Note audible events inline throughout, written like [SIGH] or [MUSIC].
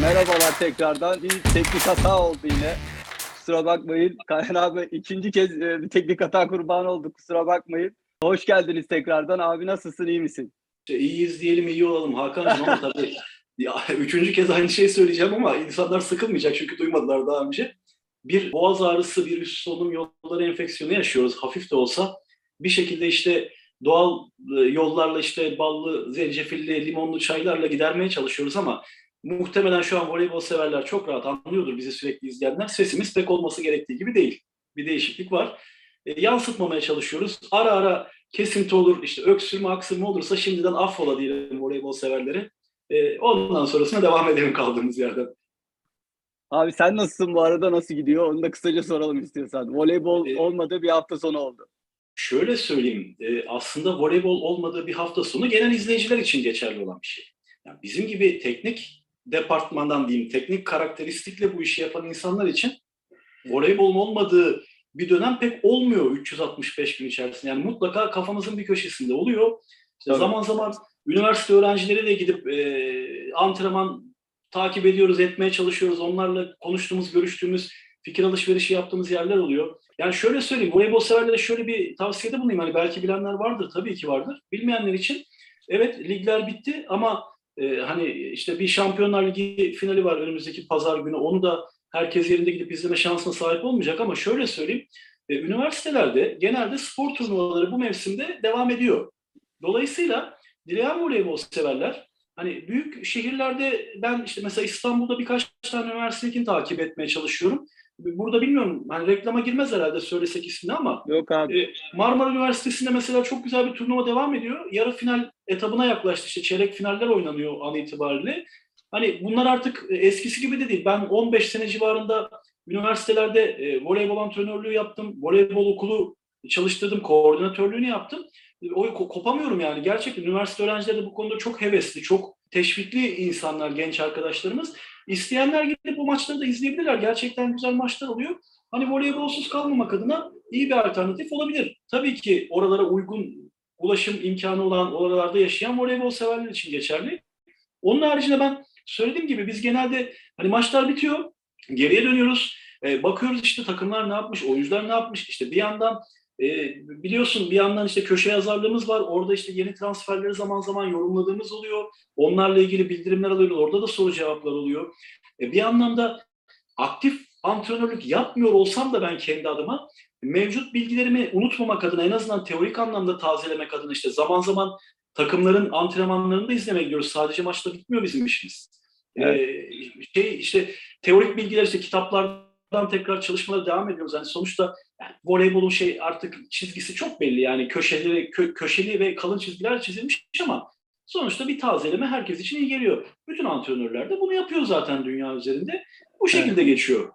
Merhabalar tekrardan. Bir teknik hata oldu yine. Kusura bakmayın. Kayan abi ikinci kez e, bir teknik hata kurbanı olduk. Kusura bakmayın. Hoş geldiniz tekrardan. Abi nasılsın? iyi misin? İşte diyelim iyi olalım Hakan'cığım ama tabii [LAUGHS] ya, üçüncü kez aynı şeyi söyleyeceğim ama insanlar sıkılmayacak çünkü duymadılar daha önce. Bir boğaz ağrısı, bir üst solunum yolları enfeksiyonu yaşıyoruz hafif de olsa. Bir şekilde işte doğal e, yollarla işte ballı, zencefilli, limonlu çaylarla gidermeye çalışıyoruz ama muhtemelen şu an voleybol severler çok rahat anlıyordur bizi sürekli izleyenler. Sesimiz pek olması gerektiği gibi değil. Bir değişiklik var. E, yansıtmamaya çalışıyoruz. Ara ara kesinti olur, işte öksürme, aksırma olursa şimdiden affola diyelim voleybol severleri. E, ondan sonrasına devam edelim kaldığımız yerden. Abi sen nasılsın bu arada? Nasıl gidiyor? Onu da kısaca soralım istiyorsan. Voleybol Ee, olmadığı bir hafta sonu oldu. Şöyle söyleyeyim, e, aslında voleybol olmadığı bir hafta sonu genel izleyiciler için geçerli olan bir şey. Yani bizim gibi teknik departmandan diyeyim, teknik karakteristikle bu işi yapan insanlar için voleybolun olmadığı bir dönem pek olmuyor 365 gün içerisinde. Yani mutlaka kafamızın bir köşesinde oluyor. İşte Tabii. zaman zaman üniversite öğrencileri de gidip e, antrenman takip ediyoruz, etmeye çalışıyoruz. Onlarla konuştuğumuz, görüştüğümüz, fikir alışverişi yaptığımız yerler oluyor. Yani şöyle söyleyeyim, voleybol severlere şöyle bir tavsiyede bulunayım. Hani belki bilenler vardır, tabii ki vardır. Bilmeyenler için evet ligler bitti ama e, hani işte bir Şampiyonlar Ligi finali var önümüzdeki pazar günü. Onu da herkes yerinde gidip izleme şansına sahip olmayacak ama şöyle söyleyeyim. e, üniversitelerde genelde spor turnuvaları bu mevsimde devam ediyor. Dolayısıyla dileyen voleybol severler hani büyük şehirlerde ben işte mesela İstanbul'da birkaç tane üniversitedekini takip etmeye çalışıyorum. Burada bilmiyorum hani reklama girmez herhalde söylesek ismini ama Yok abi. e, Marmara Üniversitesi'nde mesela çok güzel bir turnuva devam ediyor. Yarı final etabına yaklaştı. İşte çeyrek finaller oynanıyor an itibariyle. Hani bunlar artık e, eskisi gibi de değil. Ben 15 sene civarında üniversitelerde e, voleybol antrenörlüğü yaptım. Voleybol okulu çalıştırdım. Koordinatörlüğünü yaptım. O ko- kopamıyorum yani. Gerçekten üniversite öğrencileri de bu konuda çok hevesli, çok teşvikli insanlar, genç arkadaşlarımız. İsteyenler gidip bu maçları da izleyebilirler. Gerçekten güzel maçlar oluyor. Hani voleybolsuz kalmamak adına iyi bir alternatif olabilir. Tabii ki oralara uygun ulaşım imkanı olan, oralarda yaşayan voleybol severler için geçerli. Onun haricinde ben söylediğim gibi biz genelde hani maçlar bitiyor, geriye dönüyoruz. E, bakıyoruz işte takımlar ne yapmış, oyuncular ne yapmış. İşte bir yandan e, biliyorsun bir yandan işte köşe yazarlığımız var. Orada işte yeni transferleri zaman zaman yorumladığımız oluyor. Onlarla ilgili bildirimler alıyoruz. Orada da soru cevaplar oluyor. E, bir anlamda aktif antrenörlük yapmıyor olsam da ben kendi adıma mevcut bilgilerimi unutmamak adına en azından teorik anlamda tazelemek adına işte zaman zaman takımların antrenmanlarını da izlemeye gidiyoruz. Sadece maçta bitmiyor bizim işimiz. Ee, şey işte teorik bilgiler işte kitaplardan tekrar çalışmalara devam ediyoruz. Yani sonuçta yani voleybolun şey artık çizgisi çok belli. Yani köşeli, kö- köşeli ve kalın çizgiler çizilmiş ama sonuçta bir tazeleme herkes için iyi geliyor. Bütün antrenörler de bunu yapıyor zaten dünya üzerinde. Bu şekilde geçiyor.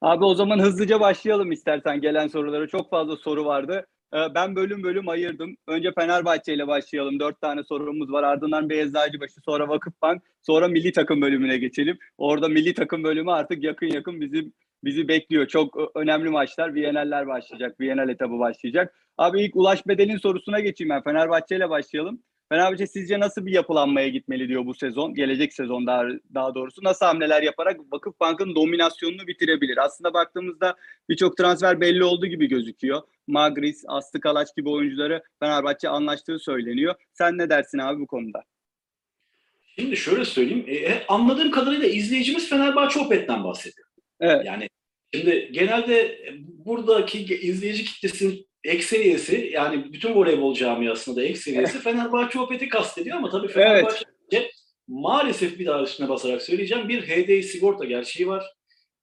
Abi o zaman hızlıca başlayalım istersen gelen sorulara. Çok fazla soru vardı. Ee, Ben bölüm bölüm ayırdım. Önce Fenerbahçe ile başlayalım. Dört tane sorumuz var. Ardından Beyazıtbaşı, sonra Vakıfbank, sonra milli takım bölümüne geçelim. Orada milli takım bölümü artık yakın yakın bizim bizi bekliyor. Çok önemli maçlar. Viyenerler başlayacak. Viyener etabı başlayacak. Abi ilk Ulaş Bedel'in sorusuna geçeyim ben. Fenerbahçe ile başlayalım. Fenerbahçe sizce nasıl bir yapılanmaya gitmeli diyor bu sezon? Gelecek sezon daha, daha doğrusu. Nasıl hamleler yaparak Vakıfbank'ın dominasyonunu bitirebilir? Aslında baktığımızda birçok transfer belli olduğu gibi gözüküyor. Magris, Aslı Kalaç gibi oyuncuları Fenerbahçe anlaştığı söyleniyor. Sen ne dersin abi bu konuda? Şimdi şöyle söyleyeyim. E, e, anladığım kadarıyla izleyicimiz Fenerbahçe Opet'ten bahsediyor. Evet. Yani şimdi genelde buradaki izleyici kitlesinin ekseriyesi yani bütün voleybol camiasında da ekseriyesi Fenerbahçe Opet'i kastediyor ama tabii Fenerbahçe maalesef bir daha üstüne basarak söyleyeceğim bir HDI sigorta gerçeği var.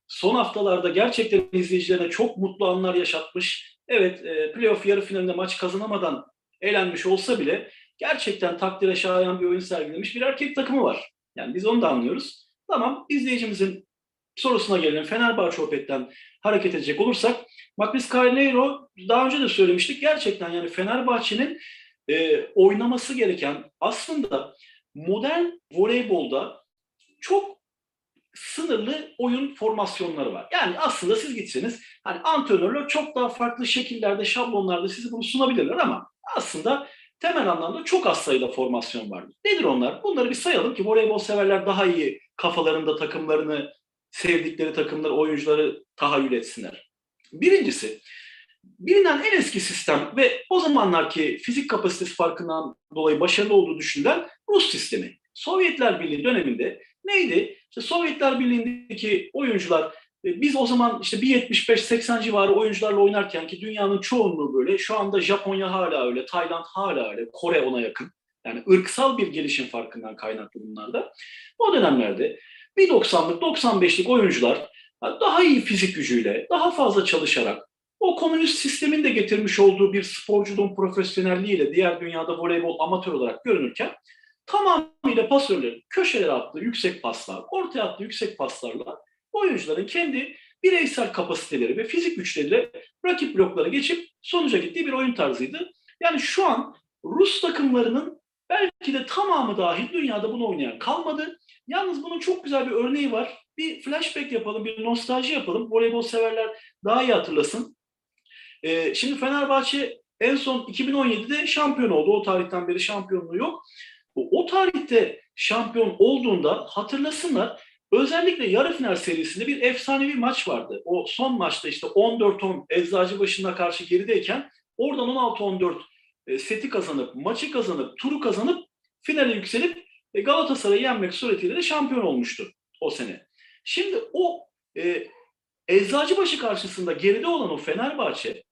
Son haftalarda gerçekten izleyicilerine çok mutlu anlar yaşatmış. Evet e, playoff yarı finalinde maç kazanamadan elenmiş olsa bile gerçekten takdire şayan bir oyun sergilemiş bir erkek takımı var. Yani biz onu da anlıyoruz. Tamam izleyicimizin sorusuna gelelim. Fenerbahçe Opet'ten hareket edecek olursak Macris Carneiro daha önce de söylemiştik. Gerçekten yani Fenerbahçe'nin e, oynaması gereken aslında modern voleybolda çok sınırlı oyun formasyonları var. Yani aslında siz gitseniz hani antrenörler çok daha farklı şekillerde, şablonlarda size bunu sunabilirler ama aslında temel anlamda çok az sayıda formasyon vardır. Nedir onlar? Bunları bir sayalım ki voleybol severler daha iyi kafalarında takımlarını, sevdikleri takımları, oyuncuları tahayyül etsinler. Birincisi, bilinen en eski sistem ve o zamanlarki fizik kapasitesi farkından dolayı başarılı olduğu düşünülen Rus sistemi. Sovyetler Birliği döneminde neydi? İşte Sovyetler Birliği'ndeki oyuncular e, biz o zaman işte bir 75-80 civarı oyuncularla oynarken ki dünyanın çoğunluğu böyle. Şu anda Japonya hala öyle, Tayland hala öyle, Kore ona yakın. Yani ırksal bir gelişim farkından kaynaklı bunlarda. O dönemlerde 1.90'lık, 95'lik oyuncular daha iyi fizik gücüyle, daha fazla çalışarak, o komünist sistemin de getirmiş olduğu bir sporculuğun profesyonelliğiyle diğer dünyada voleybol amatör olarak görünürken tamamıyla pasörlerin köşelere attığı yüksek paslar, ortaya attığı yüksek paslarla oyuncuların kendi bireysel kapasiteleri ve fizik güçleriyle rakip bloklara geçip sonuca gittiği bir oyun tarzıydı. Yani şu an Rus takımlarının belki de tamamı dahil dünyada bunu oynayan kalmadı. Yalnız bunun çok güzel bir örneği var. Bir flashback yapalım, bir nostalji yapalım. Voleybol severler daha iyi hatırlasın. Ee, şimdi Fenerbahçe en son 2017'de şampiyon oldu. O tarihten beri şampiyonluğu yok. O, o tarihte şampiyon olduğunda hatırlasınlar özellikle yarı final serisinde bir efsanevi maç vardı. O son maçta işte 14-10 Eczacıbaşı'na karşı gerideyken oradan 16-14 e, seti kazanıp, maçı kazanıp, turu kazanıp finale yükselip e, Galatasaray'ı yenmek suretiyle de şampiyon olmuştu o sene. Şimdi o e, Eczacıbaşı karşısında geride olan o Fenerbahçe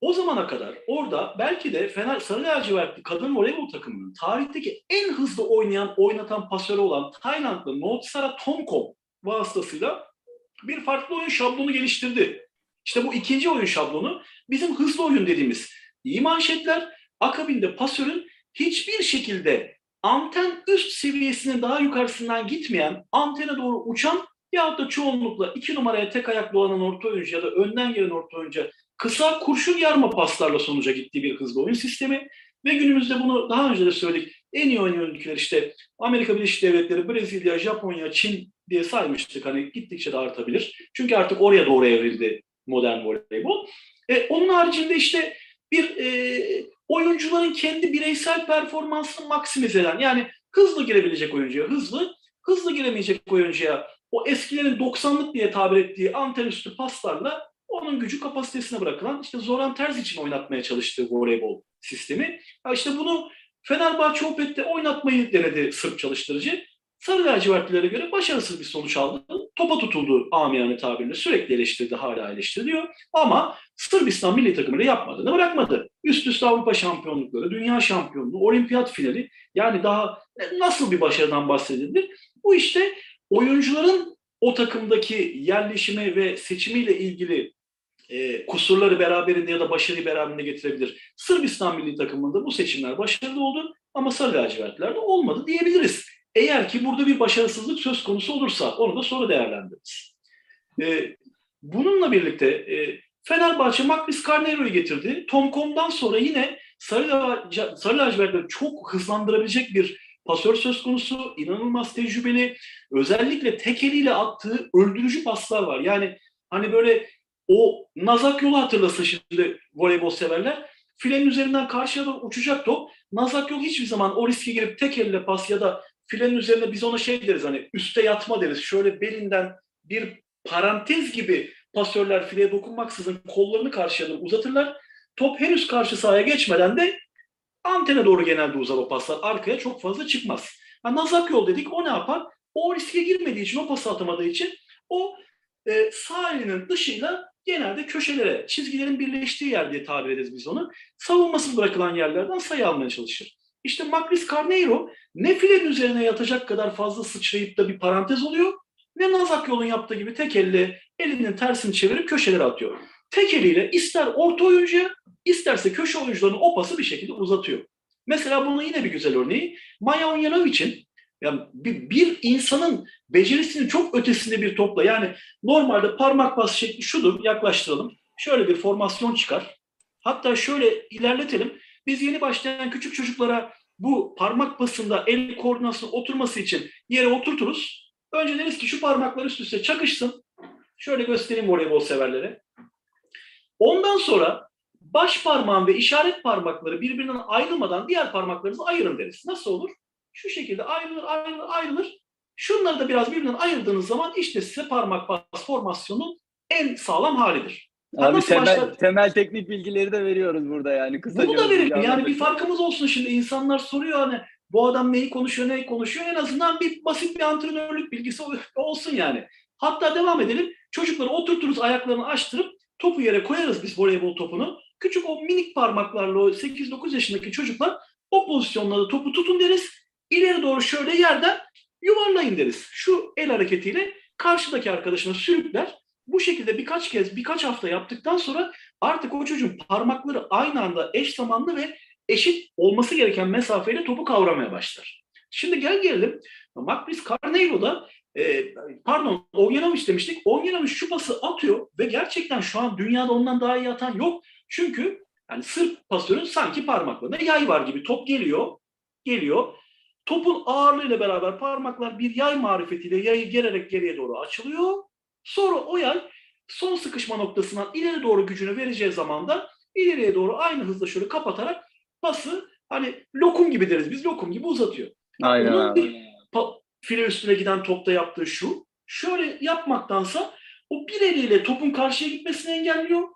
o zamana kadar orada belki de Fener Sarı Lacivertli kadın voleybol takımının tarihteki en hızlı oynayan, oynatan pasörü olan Taylandlı Nootsara Tomkom vasıtasıyla bir farklı oyun şablonu geliştirdi. İşte bu ikinci oyun şablonu bizim hızlı oyun dediğimiz iyi manşetler, akabinde pasörün hiçbir şekilde anten üst seviyesinin daha yukarısından gitmeyen, antene doğru uçan yahut da çoğunlukla iki numaraya tek ayaklı olan orta oyuncu ya da önden gelen orta oyuncu kısa kurşun yarma paslarla sonuca gittiği bir hızlı oyun sistemi ve günümüzde bunu daha önce de söyledik. En iyi oynayan ülkeler işte Amerika Birleşik Devletleri, Brezilya, Japonya, Çin diye saymıştık. Hani gittikçe de artabilir. Çünkü artık oraya doğru evrildi modern voleybol. E, onun haricinde işte bir e, oyuncuların kendi bireysel performansını maksimize eden yani hızlı girebilecek oyuncuya hızlı, hızlı giremeyecek oyuncuya o eskilerin 90'lık diye tabir ettiği anten üstü paslarla onun gücü kapasitesine bırakılan işte Zoran Terz için oynatmaya çalıştığı voleybol sistemi. Ya işte bunu Fenerbahçe Opet'te oynatmayı denedi Sırp çalıştırıcı. Sarı lacivertlilere göre başarısız bir sonuç aldı. Topa tutuldu amiyane tabirle. Sürekli eleştirdi, hala eleştiriliyor. Ama Sırbistan milli takımıyla yapmadığını bırakmadı. Üst üste Avrupa şampiyonlukları, dünya şampiyonluğu, olimpiyat finali. Yani daha nasıl bir başarıdan bahsedilir? Bu işte oyuncuların o takımdaki yerleşimi ve seçimiyle ilgili e, kusurları beraberinde ya da başarıyı beraberinde getirebilir. Sırbistan milli takımında bu seçimler başarılı oldu ama sarı lacivertlerde olmadı diyebiliriz. Eğer ki burada bir başarısızlık söz konusu olursa onu da sonra değerlendiririz. E, bununla birlikte e, Fenerbahçe Makris Carnero'yu getirdi. Tomcom'dan sonra yine sarı, sarı lacivertleri çok hızlandırabilecek bir pasör söz konusu. inanılmaz tecrübeli. Özellikle tek eliyle attığı öldürücü paslar var. Yani hani böyle o nazak yolu hatırlasın şimdi voleybol severler. Filenin üzerinden karşıya uçacak top. Nazak yol hiçbir zaman o riske girip tek elle pas ya da filenin üzerine biz ona şey deriz hani üste yatma deriz. Şöyle belinden bir parantez gibi pasörler fileye dokunmaksızın kollarını karşıya uzatırlar. Top henüz karşı sahaya geçmeden de antene doğru genelde uzar o paslar. Arkaya çok fazla çıkmaz. Yani nazak yol dedik o ne yapar? O riske girmediği için, o pası atamadığı için o e, sağ elinin dışıyla genelde köşelere, çizgilerin birleştiği yer diye tabir ederiz biz onu. Savunmasız bırakılan yerlerden sayı almaya çalışır. İşte Macris Carneiro ne filenin üzerine yatacak kadar fazla sıçrayıp da bir parantez oluyor ne Nazak yolun yaptığı gibi tek elle elinin tersini çevirip köşelere atıyor. Tek eliyle ister orta oyuncuya isterse köşe oyuncularının o pası bir şekilde uzatıyor. Mesela bunun yine bir güzel örneği Maya Onyanovic'in yani bir, bir insanın becerisinin çok ötesinde bir topla yani normalde parmak bas şekli şudur yaklaştıralım. Şöyle bir formasyon çıkar. Hatta şöyle ilerletelim. Biz yeni başlayan küçük çocuklara bu parmak basında el koordinasyonu oturması için yere oturturuz. Önce deriz ki şu parmaklar üst üste çakışsın. Şöyle göstereyim voleybol severlere. Ondan sonra baş parmağın ve işaret parmakları birbirinden ayrılmadan diğer parmaklarınızı ayırın deriz. Nasıl olur? Şu şekilde ayrılır, ayrılır, ayrılır. Şunları da biraz birbirinden ayırdığınız zaman işte size parmak bas formasyonun en sağlam halidir. Abi temel, başlar? temel teknik bilgileri de veriyoruz burada yani. Kısaca Bunu da verelim. Yani bir farkımız olsun şimdi. insanlar soruyor hani bu adam neyi konuşuyor, neyi konuşuyor. En azından bir basit bir antrenörlük bilgisi ol- olsun yani. Hatta devam edelim. Çocukları oturturuz ayaklarını açtırıp topu yere koyarız biz voleybol topunu. Küçük o minik parmaklarla o 8-9 yaşındaki çocuklar o pozisyonlarda topu tutun deriz. İleri doğru şöyle yerden yuvarlayın deriz. Şu el hareketiyle karşıdaki arkadaşına sürükler. Bu şekilde birkaç kez, birkaç hafta yaptıktan sonra artık o çocuğun parmakları aynı anda eş zamanlı ve eşit olması gereken mesafeyle topu kavramaya başlar. Şimdi gel gelelim. Makris Carneiro'da e, pardon Ognjanovic demiştik. Ognjanovic şu pası atıyor ve gerçekten şu an dünyada ondan daha iyi atan yok. Çünkü yani Sırp pasörün sanki parmaklarında yay var gibi top geliyor, geliyor. Topun ağırlığıyla beraber parmaklar bir yay marifetiyle yayı gererek geriye doğru açılıyor. Sonra o yay son sıkışma noktasından ileri doğru gücünü vereceği zaman da ileriye doğru aynı hızla şöyle kapatarak pası hani lokum gibi deriz biz lokum gibi uzatıyor. Aynen abi. bir file üstüne giden topta yaptığı şu. Şöyle yapmaktansa o bir eliyle topun karşıya gitmesini engelliyor.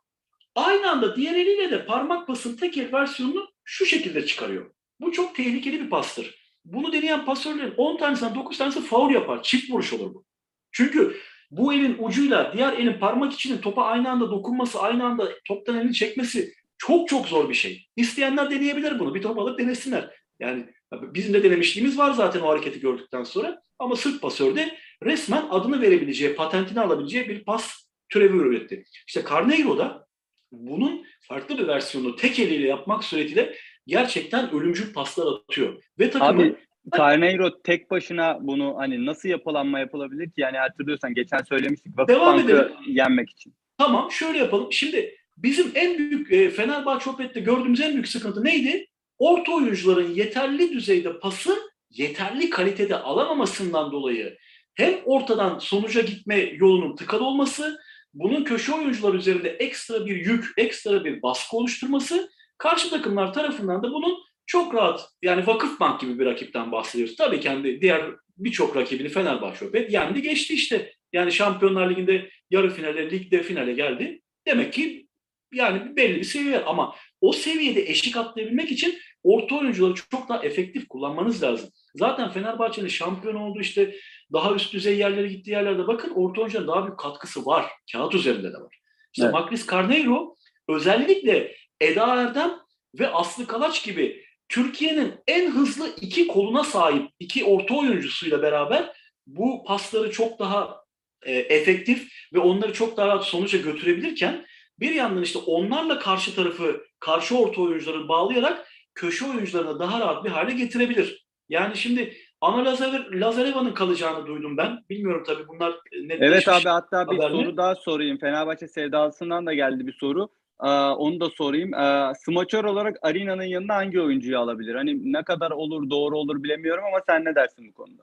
Aynı anda diğer eliyle de parmak pasın tek el versiyonunu şu şekilde çıkarıyor. Bu çok tehlikeli bir pastır. Bunu deneyen pasörlerin 10 tanesinden 9 tanesi faul yapar. Çift vuruş olur bu. Çünkü bu elin ucuyla diğer elin parmak içinin topa aynı anda dokunması, aynı anda toptan elini çekmesi çok çok zor bir şey. İsteyenler deneyebilir bunu. Bir top alıp denesinler. Yani bizim de denemişliğimiz var zaten o hareketi gördükten sonra. Ama Sırp pasörde resmen adını verebileceği, patentini alabileceği bir pas türevi üretti. İşte Carneiro'da bunun farklı bir versiyonunu tek eliyle yapmak suretiyle gerçekten ölümcül paslar atıyor. Ve takımı Abi Carneiro tek başına bunu hani nasıl yapılanma yapılabilir ki? Yani hatırlıyorsan geçen söylemiştik Devam Vakıfbank'ı edelim. yenmek için. Tamam şöyle yapalım. Şimdi bizim en büyük e, Fenerbahçe Opet'te gördüğümüz en büyük sıkıntı neydi? Orta oyuncuların yeterli düzeyde pası yeterli kalitede alamamasından dolayı hem ortadan sonuca gitme yolunun tıkalı olması, bunun köşe oyuncular üzerinde ekstra bir yük, ekstra bir baskı oluşturması, karşı takımlar tarafından da bunun çok rahat yani Vakıfbank gibi bir rakipten bahsediyoruz. Tabii kendi diğer birçok rakibini Fenerbahçe Opet yendi geçti işte. Yani Şampiyonlar Ligi'nde yarı finale, ligde finale geldi. Demek ki yani belli bir seviye ama o seviyede eşik atlayabilmek için orta oyuncuları çok daha efektif kullanmanız lazım. Zaten Fenerbahçe'nin şampiyon olduğu işte daha üst düzey yerlere gittiği yerlerde bakın orta oyuncuların daha büyük katkısı var. Kağıt üzerinde de var. İşte Evet. Makris Carneiro özellikle Eda Erdem ve Aslı Kalaç gibi Türkiye'nin en hızlı iki koluna sahip iki orta oyuncusuyla beraber bu pasları çok daha e, efektif ve onları çok daha rahat sonuca götürebilirken bir yandan işte onlarla karşı tarafı karşı orta oyuncuları bağlayarak köşe oyuncularını daha rahat bir hale getirebilir. Yani şimdi Ana Lazarev- Lazareva'nın kalacağını duydum ben. Bilmiyorum tabii bunlar e, netleşmiş. Evet abi hatta bir haber mi? soru daha sorayım. Fenerbahçe sevdalısından da geldi bir soru. Aa, onu da sorayım. Aa, smaçör olarak Arina'nın yanına hangi oyuncuyu alabilir? Hani ne kadar olur doğru olur bilemiyorum ama sen ne dersin bu konuda?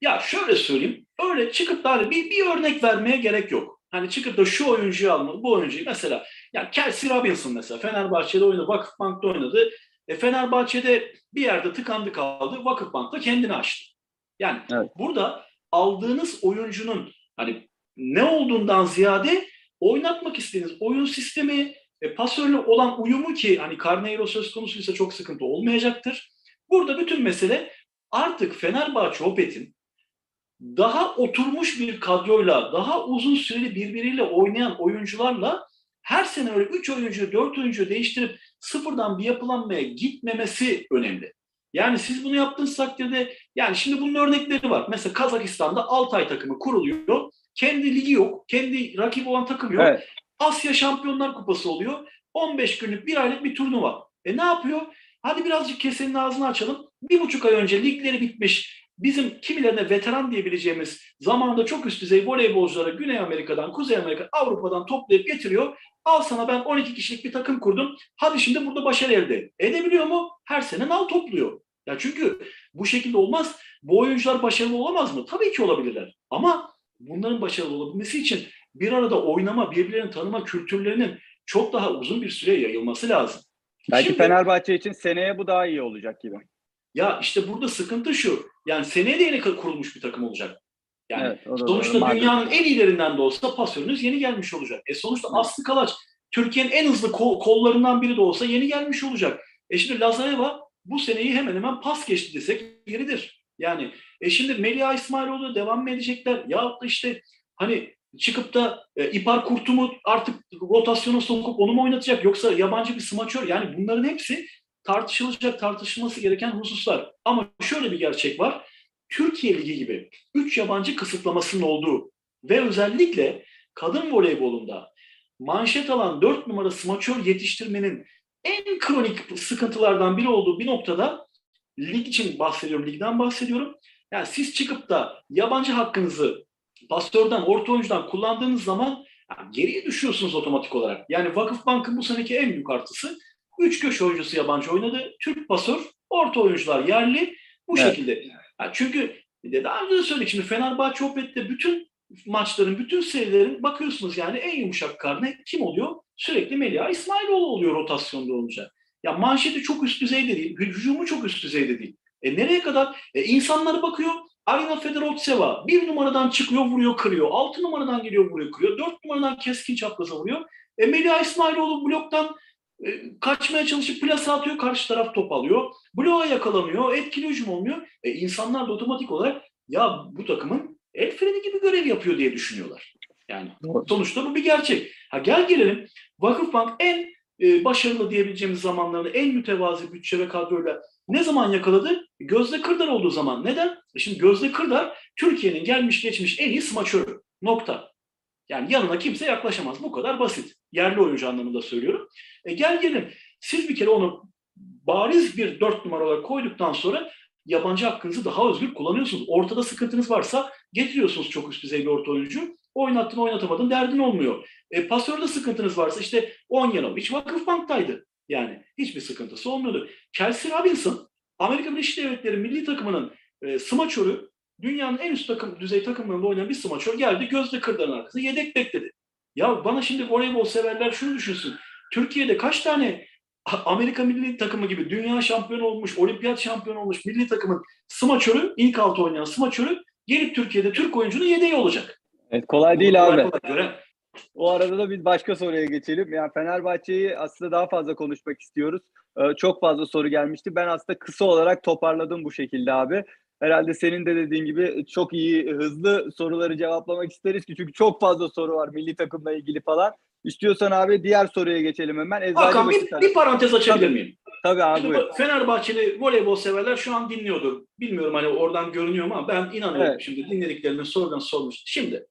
Ya şöyle söyleyeyim. Öyle çıkıp da hani bir, bir örnek vermeye gerek yok. Hani çıkıp da şu oyuncuyu almalı, bu oyuncuyu. Mesela ya Kelsey Robinson mesela Fenerbahçe'de oynadı, Vakıfbank'ta oynadı. E, Fenerbahçe'de bir yerde tıkandı kaldı. Vakıfbank'ta kendini açtı. Yani Evet. burada aldığınız oyuncunun hani ne olduğundan ziyade oynatmak istediğiniz oyun sistemi, e, pasörle olan uyumu ki hani Carneiro söz konusuysa çok sıkıntı olmayacaktır. Burada bütün mesele artık Fenerbahçe Opet'in daha oturmuş bir kadroyla, daha uzun süreli birbiriyle oynayan oyuncularla her sene öyle 3 oyuncu, 4 oyuncu değiştirip sıfırdan bir yapılanmaya gitmemesi önemli. Yani siz bunu yaptığınız takdirde, yani şimdi bunun örnekleri var. Mesela Kazakistan'da Altay takımı kuruluyor. Kendi ligi yok, kendi rakip olan takım yok. Evet. Asya Şampiyonlar Kupası oluyor. 15 günlük, bir aylık bir turnuva. E ne yapıyor? Hadi birazcık kesenin ağzını açalım. Bir buçuk ay önce ligleri bitmiş, bizim kimilerine veteran diyebileceğimiz zamanında çok üst düzey voleybolcuları Güney Amerika'dan, Kuzey Amerika, Avrupa'dan toplayıp getiriyor. Al sana ben 12 kişilik bir takım kurdum. Hadi şimdi burada başarı elde. Edebiliyor mu? Her sene nal topluyor. Ya çünkü bu şekilde olmaz. Bu oyuncular başarılı olamaz mı? Tabii ki olabilirler. Ama bunların başarılı olabilmesi için bir arada oynama, birbirlerini tanıma kültürlerinin çok daha uzun bir süre yayılması lazım. Belki Şimdi- Fenerbahçe için seneye bu daha iyi olacak gibi. Ya işte burada sıkıntı şu. Yani seneye de yeni kurulmuş bir takım olacak. Yani evet, sonuçta doğru. Dünyanın en iyilerinden de olsa pasörünüz yeni gelmiş olacak. E sonuçta Aslı Kalaç Türkiye'nin en hızlı kol- kollarından biri de olsa yeni gelmiş olacak. E şimdi Lazareva bu seneyi hemen hemen pas geçti desek yeridir. Yani e şimdi Melia İsmailoğlu devam mı edecekler? Ya da işte hani çıkıp da e, İpar Kurtum'u artık rotasyona sokup onu mu oynatacak yoksa yabancı bir smaçör? Yani bunların hepsi tartışılacak, tartışılması gereken hususlar. Ama şöyle bir gerçek var. Türkiye Ligi gibi 3 yabancı kısıtlamasının olduğu ve özellikle kadın voleybolunda manşet alan 4 numara smaçör yetiştirmenin en kronik sıkıntılardan biri olduğu bir noktada lig için bahsediyorum, ligden bahsediyorum. Yani siz çıkıp da yabancı hakkınızı pastörden, orta oyuncudan kullandığınız zaman yani geriye düşüyorsunuz otomatik olarak. Yani Vakıfbank'ın bu seneki en büyük artısı 3 köşe oyuncusu yabancı oynadı. Türk pasör, orta oyuncular yerli bu Evet. şekilde. Yani çünkü daha önce de söyledik şimdi Fenerbahçe Opet'te bütün maçların, bütün serilerin bakıyorsunuz yani en yumuşak karne kim oluyor? Sürekli Melia İsmailoğlu oluyor rotasyonda olunca. Ya manşeti çok üst düzeyde değil, hücumu çok üst düzeyde değil. E nereye kadar? E insanlara bakıyor. Arina Fedorovtseva bir numaradan çıkıyor, vuruyor, kırıyor. Altı numaradan geliyor, vuruyor, kırıyor. Dört numaradan keskin çapraza vuruyor. E Melia İsmailoğlu bloktan e, kaçmaya çalışıp plasa atıyor, karşı taraf top alıyor. Bloğa yakalanıyor, etkili hücum olmuyor. E insanlar da otomatik olarak ya bu takımın el freni gibi görev yapıyor diye düşünüyorlar. Yani sonuçta bu bir gerçek. Ha gel gelelim Vakıfbank en e, başarılı diyebileceğimiz zamanlarını en mütevazi bütçe ve kadroyla ne zaman yakaladı? Gözde Kırdar olduğu zaman. Neden? E şimdi Gözde Kırdar Türkiye'nin gelmiş geçmiş en iyi smaçörü. Nokta. Yani yanına kimse yaklaşamaz. Bu kadar basit. Yerli oyuncu anlamında söylüyorum. E gel gelin. Siz bir kere onu bariz bir dört numara olarak koyduktan sonra yabancı hakkınızı daha özgür kullanıyorsunuz. Ortada sıkıntınız varsa getiriyorsunuz çok üst düzey bir orta oyuncu. Oynattın oynatamadın derdin olmuyor. E, pasörde sıkıntınız varsa işte Onyanovic Vakıfbank'taydı. Yani hiçbir sıkıntısı olmuyordu. Kelsey Robinson Amerika Birleşik Devletleri milli takımının e, smaçörü dünyanın en üst takım düzey takımlarında oynayan bir smaçör geldi Gözde Kırdar'ın arkasında yedek bekledi. Ya bana şimdi voleybol severler şunu düşünsün. Türkiye'de kaç tane Amerika milli takımı gibi dünya şampiyonu olmuş, olimpiyat şampiyonu olmuş milli takımın smaçörü, ilk altı oynayan smaçörü gelip Türkiye'de Türk oyuncunun yedeği olacak. Evet, kolay değil abi. göre- O arada da biz başka soruya geçelim. Yani Fenerbahçe'yi aslında daha fazla konuşmak istiyoruz. Ee, çok fazla soru gelmişti. Ben aslında kısa olarak toparladım bu şekilde abi. Herhalde senin de dediğin gibi çok iyi, hızlı soruları cevaplamak isteriz ki çünkü çok fazla soru var milli takımla ilgili falan. İstiyorsan abi diğer soruya geçelim hemen. Hakan bir, bir parantez açabilir Tabii. miyim? Tabii abi Şimdi buyur. Fenerbahçeli voleybol severler şu an dinliyordur. Bilmiyorum hani oradan görünüyor mu ama ben inanıyorum Evet. şimdi dinlediklerinin sorudan sormuş. Şimdi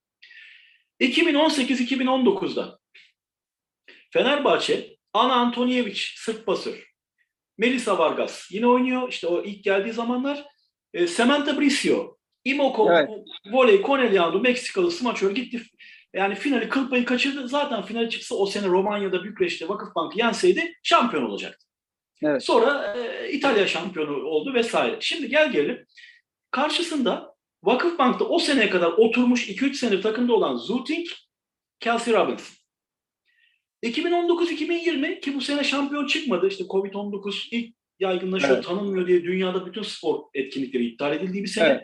2018-2019'da Fenerbahçe Ana Antonijevic Sırp pasör. Melisa Vargas yine oynuyor. İşte o ilk geldiği zamanlar. E, Samantha Bricio. Imoko Evet. voley Corneliano Meksikalı smaçör gitti. Yani finali kıl payı kaçırdı. Zaten finale çıksa o sene Romanya'da Bükreş'te Vakıfbank'ı yenseydi şampiyon olacaktı. Evet. Sonra e, İtalya şampiyonu oldu vesaire. Şimdi gel gelelim. Karşısında Vakıfbank'ta o seneye kadar oturmuş 2-3 senedir takımda olan Zuting, Kelsey Robinson. 2019-2020 ki bu sene şampiyon çıkmadı. İşte Covid-19 ilk yaygınlaşıyor, Evet. tanınmıyor diye dünyada bütün spor etkinlikleri iptal edildiği bir sene. Evet.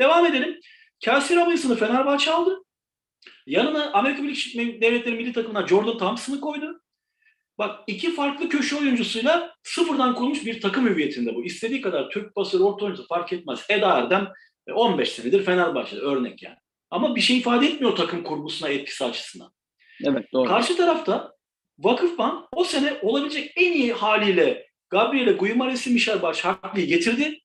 Devam edelim. Kelsey Robinson'ı Fenerbahçe aldı. Yanına Amerika Birleşik Devletleri milli takımına Jordan Thompson'ı koydu. Bak iki farklı köşe oyuncusuyla sıfırdan kurulmuş bir takım hüviyetinde bu. İstediği kadar Türk pasörü orta oyuncusu fark etmez. Eda Erdem 15 senedir Fenerbahçe'de örnek yani. Ama bir şey ifade etmiyor takım kurgusuna etkisi açısından. Evet doğru. Karşı tarafta Vakıfbank o sene olabilecek en iyi haliyle Gabriele Guimares'i Michel Başaklı'yı getirdi.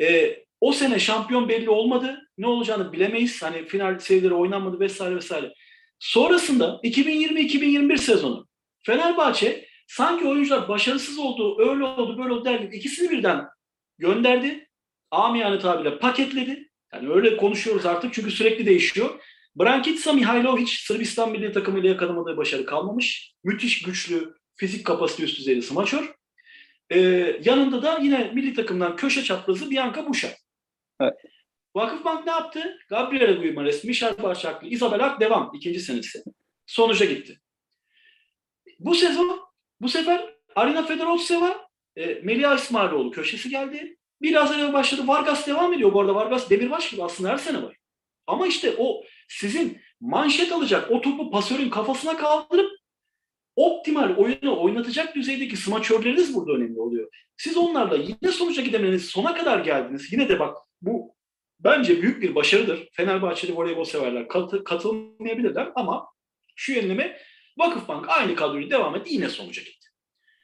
Ee, o sene şampiyon belli olmadı. Ne olacağını bilemeyiz. Hani final serileri oynanmadı vesaire vesaire. Sonrasında 2020-2021 sezonu Fenerbahçe sanki oyuncular başarısız oldu, öyle oldu, böyle oldu derken ikisini birden gönderdi. Amiyane tabirle paketledi. Yani öyle konuşuyoruz artık çünkü sürekli değişiyor. Brankitsa Mihailovic Sırbistan milli takımıyla yakalamadığı başarı kalmamış. Müthiş güçlü, fizik kapasite üst düzeyli smaçör. Ee, yanında da yine milli takımdan köşe çaprazı Bianca Buşa. Evet. Vakıfbank ne yaptı? Gabriele Guimares, Michel Başaklı, Isabel Ak devam ikinci senesi. Sonuca gitti. bu sezon bu sefer Arina Fedorovseva, e, Melia İsmailoğlu köşesi geldi. Biraz önce başladı. Vargas devam ediyor. Bu arada Vargas demirbaş gibi aslında her sene var. Ama işte o sizin manşet alacak o topu pasörün kafasına kaldırıp optimal oyunu oynatacak düzeydeki smaçörleriniz burada önemli oluyor. Siz onlarla yine sonuca gidemeniz sona kadar geldiniz. Yine de bak bu bence büyük bir başarıdır. Fenerbahçeli voleybol severler katı, katılmayabilirler ama şu yenileme Vakıfbank aynı kadroyu devam etti yine sonuca gitti.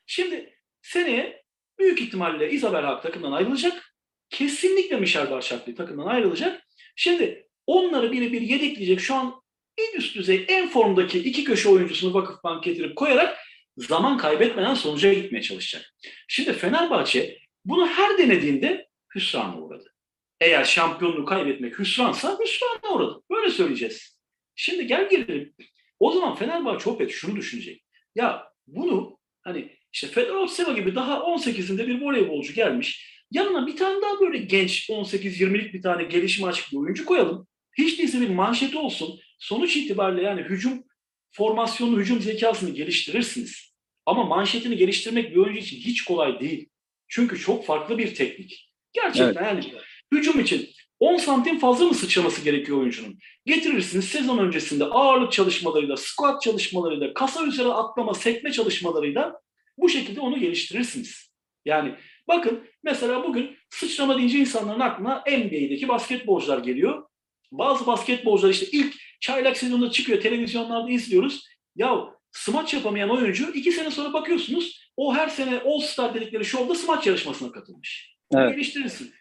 Şimdi seneye büyük ihtimalle Isabel Hak takımdan ayrılacak. Kesinlikle Michel Barşaklı takımdan ayrılacak. Şimdi onları biri bir yedekleyecek. Şu an en üst düzey, en formdaki iki köşe oyuncusunu Vakıfbank getirip koyarak zaman kaybetmeden sonuca gitmeye çalışacak. Şimdi Fenerbahçe bunu her denediğinde hüsrana uğradı. Eğer şampiyonluğu kaybetmek hüsransa hüsrana uğradı. Böyle söyleyeceğiz. Şimdi gel gelelim. O zaman Fenerbahçe Opet şunu düşünecek. Ya bunu hani işte Fedorov Seva gibi daha 18'inde bir voleybolcu gelmiş. Yanına bir tane daha böyle genç 18-20'lik bir tane gelişim açık bir oyuncu koyalım. Hiç değilse bir manşeti olsun. Sonuç itibariyle yani hücum formasyonu, hücum zekasını geliştirirsiniz. Ama manşetini geliştirmek bir oyuncu için hiç kolay değil. Çünkü çok farklı bir teknik. Gerçekten yani hücum için 10 santim fazla mı sıçraması gerekiyor oyuncunun? Getirirsiniz sezon öncesinde ağırlık çalışmalarıyla, squat çalışmalarıyla, kasa üzerine atlama, sekme çalışmalarıyla bu şekilde onu geliştirirsiniz. Yani bakın mesela bugün sıçrama deyince insanların aklına NBA'deki basketbolcular geliyor. Bazı basketbolcular işte ilk çaylak sezonunda çıkıyor, televizyonlarda izliyoruz. Ya smaç yapamayan oyuncu iki sene sonra bakıyorsunuz o her sene All Star dedikleri şovda smaç yarışmasına katılmış. Evet. Geliştirirsin.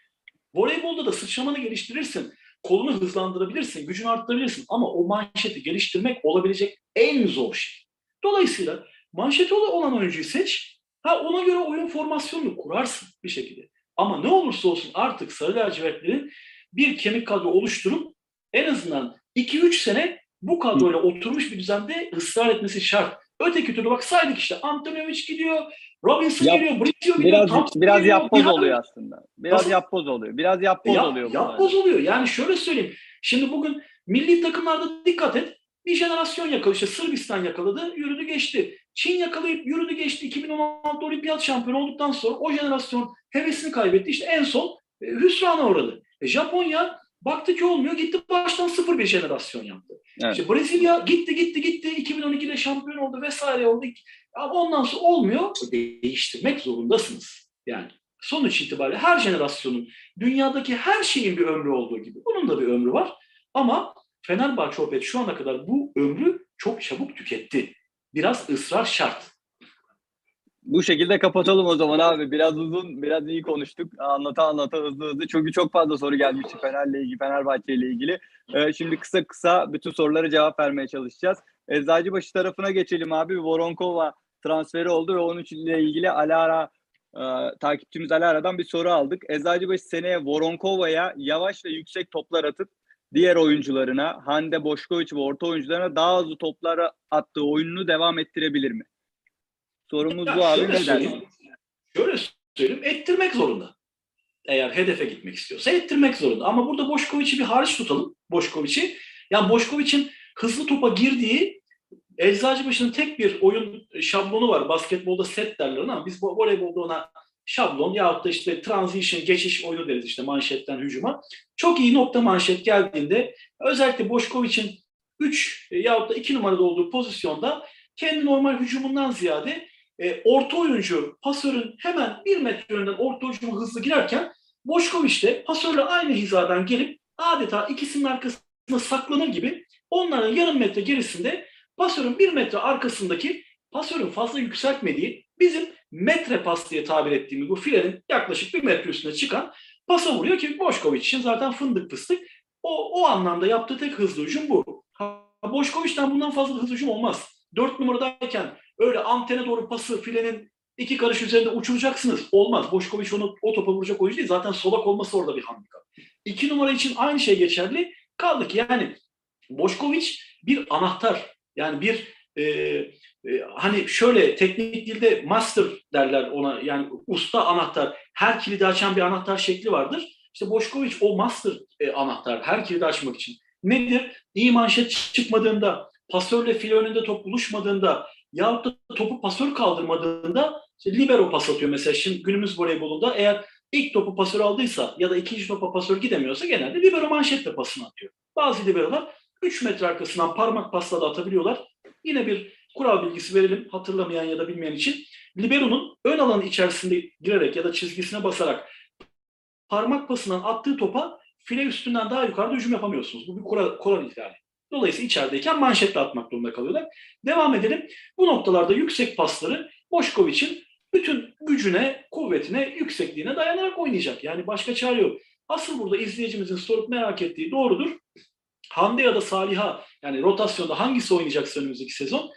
Voleybolda da sıçramanı geliştirirsin. Kolunu hızlandırabilirsin, gücünü arttırabilirsin. Ama o manşeti geliştirmek olabilecek en zor şey. Dolayısıyla manşeti olan oyuncuyu seç. Ha ona göre oyun formasyonunu kurarsın bir şekilde. Ama ne olursa olsun artık Sarı Lacivertlerin bir kemik kadro oluşturup en azından 2-3 sene bu kadroyla oturmuş bir düzende ısrar etmesi şart. Öteki türlü bak saydık işte Antoniovic gidiyor, Robinson Yap- geliyor, Bricio geliyor, Biraz Thompson biraz geliyor, yapboz oluyor aslında. Biraz Nasıl? yapboz oluyor. Biraz yapboz Yap- oluyor. Yapboz oluyor. Yani şöyle söyleyeyim. Şimdi bugün milli takımlarda dikkat et. Bir jenerasyon yakaladı. İşte Sırbistan yakaladı, yürüdü geçti. Çin yakalayıp yürüdü geçti. 2016 olimpiyat şampiyonu olduktan sonra o jenerasyon hevesini kaybetti. İşte en son e, hüsrana uğradı. E, Japonya baktı ki olmuyor. Gitti baştan sıfır bir jenerasyon yaptı. Evet. İşte Brezilya gitti gitti gitti. 2012'de şampiyon oldu vesaire oldu. Ama ondan sonra olmuyor. Değiştirmek zorundasınız. Yani sonuç itibariyle her jenerasyonun dünyadaki her şeyin bir ömrü olduğu gibi bunun da bir ömrü var. Ama Fenerbahçe Opet şu ana kadar bu ömrü çok çabuk tüketti. Biraz ısrar şart. Bu şekilde kapatalım o zaman abi. Biraz uzun, biraz iyi konuştuk. Anlata anlata hızlı hızlı. Çünkü çok fazla soru gelmişti Fener'le ilgili, Fenerbahçe ile ilgili. Ee, şimdi kısa kısa bütün sorulara cevap vermeye çalışacağız. Eczacıbaşı tarafına geçelim abi. Voronkova transferi oldu ve onun ile ilgili Alara e, takipçimiz Alara'dan bir soru aldık. Eczacıbaşı seneye Voronkova'ya yavaş ve yüksek toplar atıp diğer oyuncularına, Hande Boşkoviç ve orta oyuncularına daha hızlı toplara attığı oyununu devam ettirebilir mi? Sorumuz Ya bu abi. Ne dersin? Şöyle söyleyeyim, ettirmek zorunda. Eğer hedefe gitmek istiyorsa ettirmek zorunda. Ama burada Boşkoviç'i bir hariç tutalım. Boşkoviç'i. Yani Boşkoviç'in hızlı topa girdiği Eczacıbaşı'nın tek bir oyun şablonu var. Basketbolda set derler ama biz voleybolda ona şablon yahut da işte transition, geçiş oyunu deriz işte manşetten hücuma. Çok iyi nokta manşet geldiğinde özellikle Boşkoviç'in 3 yahut da 2 numarada olduğu pozisyonda kendi normal hücumundan ziyade e, orta oyuncu pasörün hemen bir metre önden orta hücuma hızlı girerken Boşkoviç de pasörle aynı hizadan gelip adeta ikisinin arkasında saklanır gibi onların yarım metre gerisinde pasörün bir metre arkasındaki pasörün fazla yükseltmediği bizim metre pas diye tabir ettiğimiz bu filenin yaklaşık bir metre üstüne çıkan pasa vuruyor ki Boşkoviç için zaten fındık fıstık. O, o anlamda yaptığı tek hızlı hücum bu. Ha, Boşkoviç'ten bundan fazla hızlı hücum olmaz. Dört numaradayken öyle antene doğru pası filenin iki karış üzerinde uçuracaksınız. Olmaz. Boşkoviç onu o topa vuracak oyuncu değil. Zaten solak olması orada bir handikap. İki numara için aynı şey geçerli. Kaldı ki yani Boşkoviç bir anahtar. Yani bir e, hani şöyle teknik dilde master derler ona yani usta anahtar. Her kilidi açan bir anahtar şekli vardır. İşte Boşkoviç o master e, anahtar her kilidi açmak için. Nedir? İyi manşet çıkmadığında, pasörle file önünde top buluşmadığında, yahut da topu pasör kaldırmadığında işte libero pas atıyor mesela. Şimdi günümüz voleybolunda eğer ilk topu pasör aldıysa ya da ikinci topa pasör gidemiyorsa genelde libero manşetle pasını atıyor. Bazı liberolar 3 metre arkasından parmak pasla da atabiliyorlar. Yine bir kural bilgisi verelim hatırlamayan ya da bilmeyen için. Libero'nun ön alanı içerisinde girerek ya da çizgisine basarak parmak pasından attığı topa file üstünden daha yukarıda hücum yapamıyorsunuz. Bu bir kural, kural ihlali. Dolayısıyla içerideyken manşetle atmak durumunda kalıyorlar. Devam edelim. Bu noktalarda yüksek pasları Boşkoviç'in bütün gücüne, kuvvetine, yüksekliğine dayanarak oynayacak. Yani başka çare yok. Asıl burada izleyicimizin sorup merak ettiği doğrudur. Hande ya da Saliha yani rotasyonda hangisi oynayacaksa önümüzdeki sezon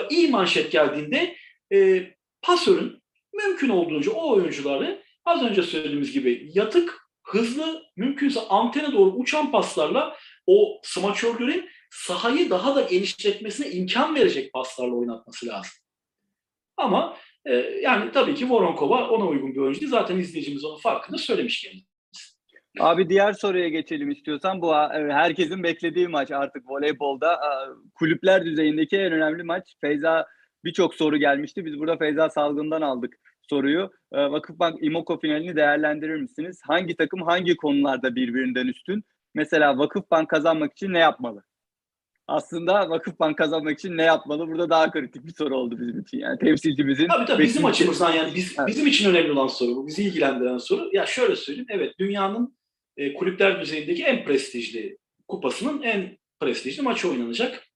iyi manşet geldiğinde e, pasörün mümkün olduğunca o oyuncuları az önce söylediğimiz gibi yatık, hızlı, mümkünse antene doğru uçan paslarla o smaçörlerin sahayı daha da genişletmesine imkan verecek paslarla oynatması lazım. Ama e, yani tabii ki Voronkova ona uygun bir oyuncu değil. Zaten izleyicimiz onun farkında söylemiş kendisi. Abi diğer soruya geçelim istiyorsan. Bu e, herkesin beklediği maç artık voleybolda. E, Kulüpler düzeyindeki en önemli maç. Feyza birçok soru gelmişti. Biz burada Feyza Salgın'dan aldık soruyu. E, Vakıfbank İmoko finalini değerlendirir misiniz? Hangi takım hangi konularda birbirinden üstün? Mesela Vakıfbank kazanmak için ne yapmalı? Aslında Vakıfbank kazanmak için ne yapmalı? Burada daha kritik bir soru oldu bizim için. Yani temsilcimizin. Tabii tabii bizim açımızdan yani biz, Evet. bizim için önemli olan soru bu. Bizi ilgilendiren soru. Ya şöyle söyleyeyim. Evet dünyanın e, kulüpler düzeyindeki en prestijli kupasının en prestijli maçı oynanacak.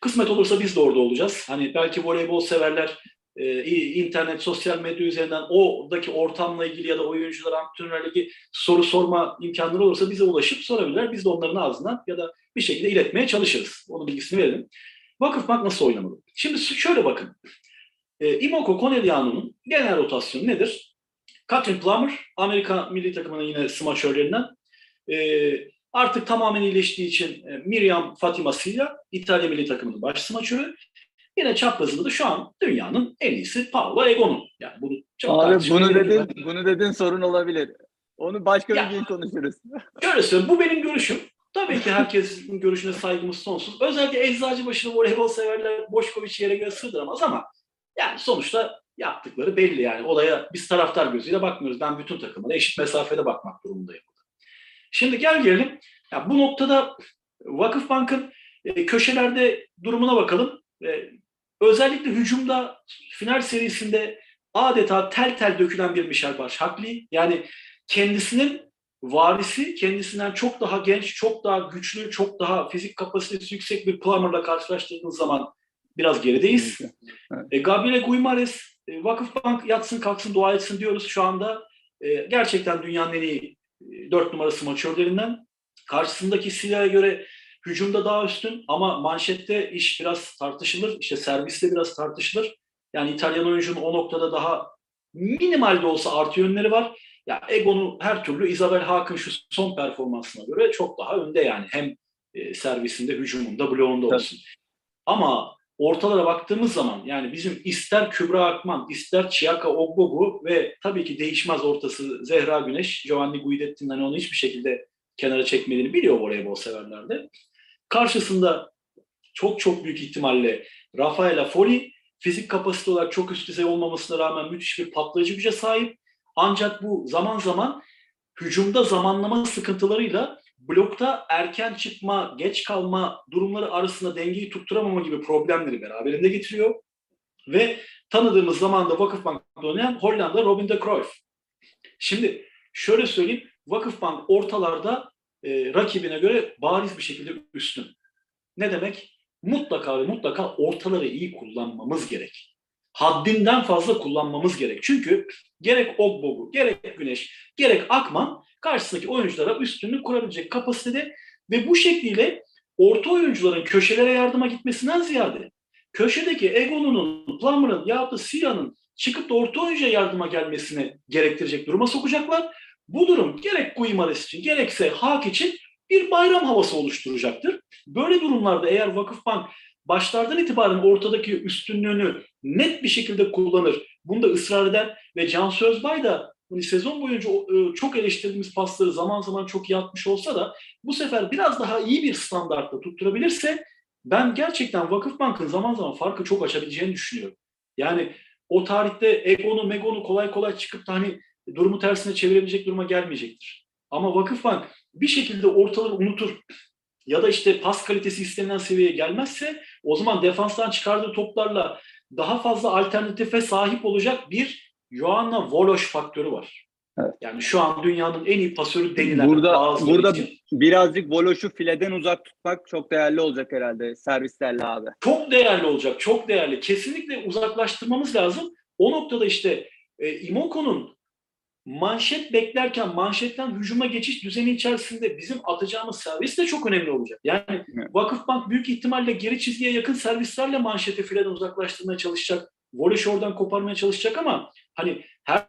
Kısmet olursa biz de orada olacağız. Hani belki voleybol severler e, internet, sosyal medya üzerinden oradaki ortamla ilgili ya da oyuncular, antrenörlerle ilgili soru sorma imkanları olursa bize ulaşıp sorabilirler. Biz de onların ağzından ya da bir şekilde iletmeye çalışırız. Onun bilgisini verelim. Vakıfbank nasıl oynamalı? Şimdi şöyle bakın. E, Imoko Konelyanu'nun genel rotasyonu nedir? Katrin Plummer, Amerika milli takımının yine smaçörlerinden. E, artık tamamen iyileştiği için e, Miriam Fatima Silla, İtalya milli takımının baş smaçörü. Yine çaprazında da şu an dünyanın en iyisi Paolo Egonu. Yani bunu çok Abi bunu dedin, bunu dedin sorun olabilir. Onu başka Ya. bir gün konuşuruz. Şöyle bu benim görüşüm. Tabii ki herkesin görüşüne saygımız sonsuz. Özellikle Eczacıbaşı'nı voleybol severler Boşkoviç yere göre sığdıramaz ama yani sonuçta yaptıkları belli yani. Olaya biz taraftar gözüyle bakmıyoruz. Ben bütün takımına eşit mesafede bakmak durumundayım. Şimdi gel gelelim. Ya bu noktada Vakıfbank'ın e, köşelerde durumuna bakalım. E, özellikle hücumda final serisinde adeta tel tel dökülen bir Michel Başhakli. Yani kendisinin varisi kendisinden çok daha genç, çok daha güçlü, çok daha fizik kapasitesi yüksek bir Plummer'la karşılaştırdığınız zaman biraz gerideyiz. E, Gabriele Guimares, e, Vakıfbank yatsın kalksın dua etsin diyoruz şu anda. E, gerçekten dünyanın en iyi e, dört numarası maçörlerinden. Karşısındaki Sila'ya göre hücumda daha üstün ama manşette iş biraz tartışılır. İşte serviste biraz tartışılır. Yani İtalyan oyuncunun o noktada daha minimal de olsa artı yönleri var. Ya Egon'u her türlü Isabel Hakan şu son performansına göre çok daha önde yani. Hem e, servisinde, hücumunda, bloğunda olsun. Ama ortalara baktığımız zaman yani bizim ister Kübra Akman, ister Chiaka Ogbogu ve tabii ki değişmez ortası Zehra Güneş, Giovanni Guidetti'nin hani onu hiçbir şekilde kenara çekmediğini biliyor voleybol severler de. Karşısında çok çok büyük ihtimalle Rafaela Foli fizik kapasite olarak çok üst düzey olmamasına rağmen müthiş bir patlayıcı güce sahip. Ancak bu zaman zaman hücumda zamanlama sıkıntılarıyla blokta erken çıkma, geç kalma durumları arasında dengeyi tutturamama gibi problemleri beraberinde getiriyor. Ve tanıdığımız zamanda Vakıfbank'ta oynayan Hollanda Robin de Cruyff. Şimdi şöyle söyleyeyim, Vakıfbank ortalarda e, rakibine göre bariz bir şekilde üstün. Ne demek? Mutlaka ve mutlaka ortaları iyi kullanmamız gerek. Haddinden fazla kullanmamız gerek. Çünkü gerek Ogbogu, gerek Güneş, gerek Akman karşısındaki oyunculara üstünlük kurabilecek kapasitede ve bu şekliyle orta oyuncuların köşelere yardıma gitmesinden ziyade köşedeki Egon'un, Plummer'ın ya da Siya'nın çıkıp da orta oyuncuya yardıma gelmesini gerektirecek duruma sokacaklar. Bu durum gerek Guimares için gerekse Hak için bir bayram havası oluşturacaktır. Böyle durumlarda eğer Vakıfbank başlardan itibaren ortadaki üstünlüğünü net bir şekilde kullanır, bunda ısrar eder ve Can Sözbay da hani sezon boyunca e, çok eleştirdiğimiz pasları zaman zaman çok iyi atmış olsa da bu sefer biraz daha iyi bir standartta tutturabilirse ben gerçekten Vakıfbank'ın zaman zaman farkı çok açabileceğini düşünüyorum. Yani o tarihte Egon'u, Megon'u kolay kolay çıkıp da hani durumu tersine çevirebilecek duruma gelmeyecektir. Ama Vakıfbank bir şekilde ortalığı unutur ya da işte pas kalitesi istenilen seviyeye gelmezse o zaman defanstan çıkardığı toplarla daha fazla alternatife sahip olacak bir Joanna Voloş faktörü var. Evet. Yani şu an dünyanın en iyi pasörü denilen Burada burada için birazcık Voloş'u fileden uzak tutmak çok değerli olacak herhalde servislerle abi. çok değerli olacak, çok değerli. Kesinlikle uzaklaştırmamız lazım. O noktada işte e, Imoko'nun manşet beklerken manşetten hücuma geçiş düzeni içerisinde bizim atacağımız servis de çok önemli olacak. Yani Evet. Vakıfbank büyük ihtimalle geri çizgiye yakın servislerle manşeti fileden uzaklaştırmaya çalışacak. Voley oradan koparmaya çalışacak ama hani her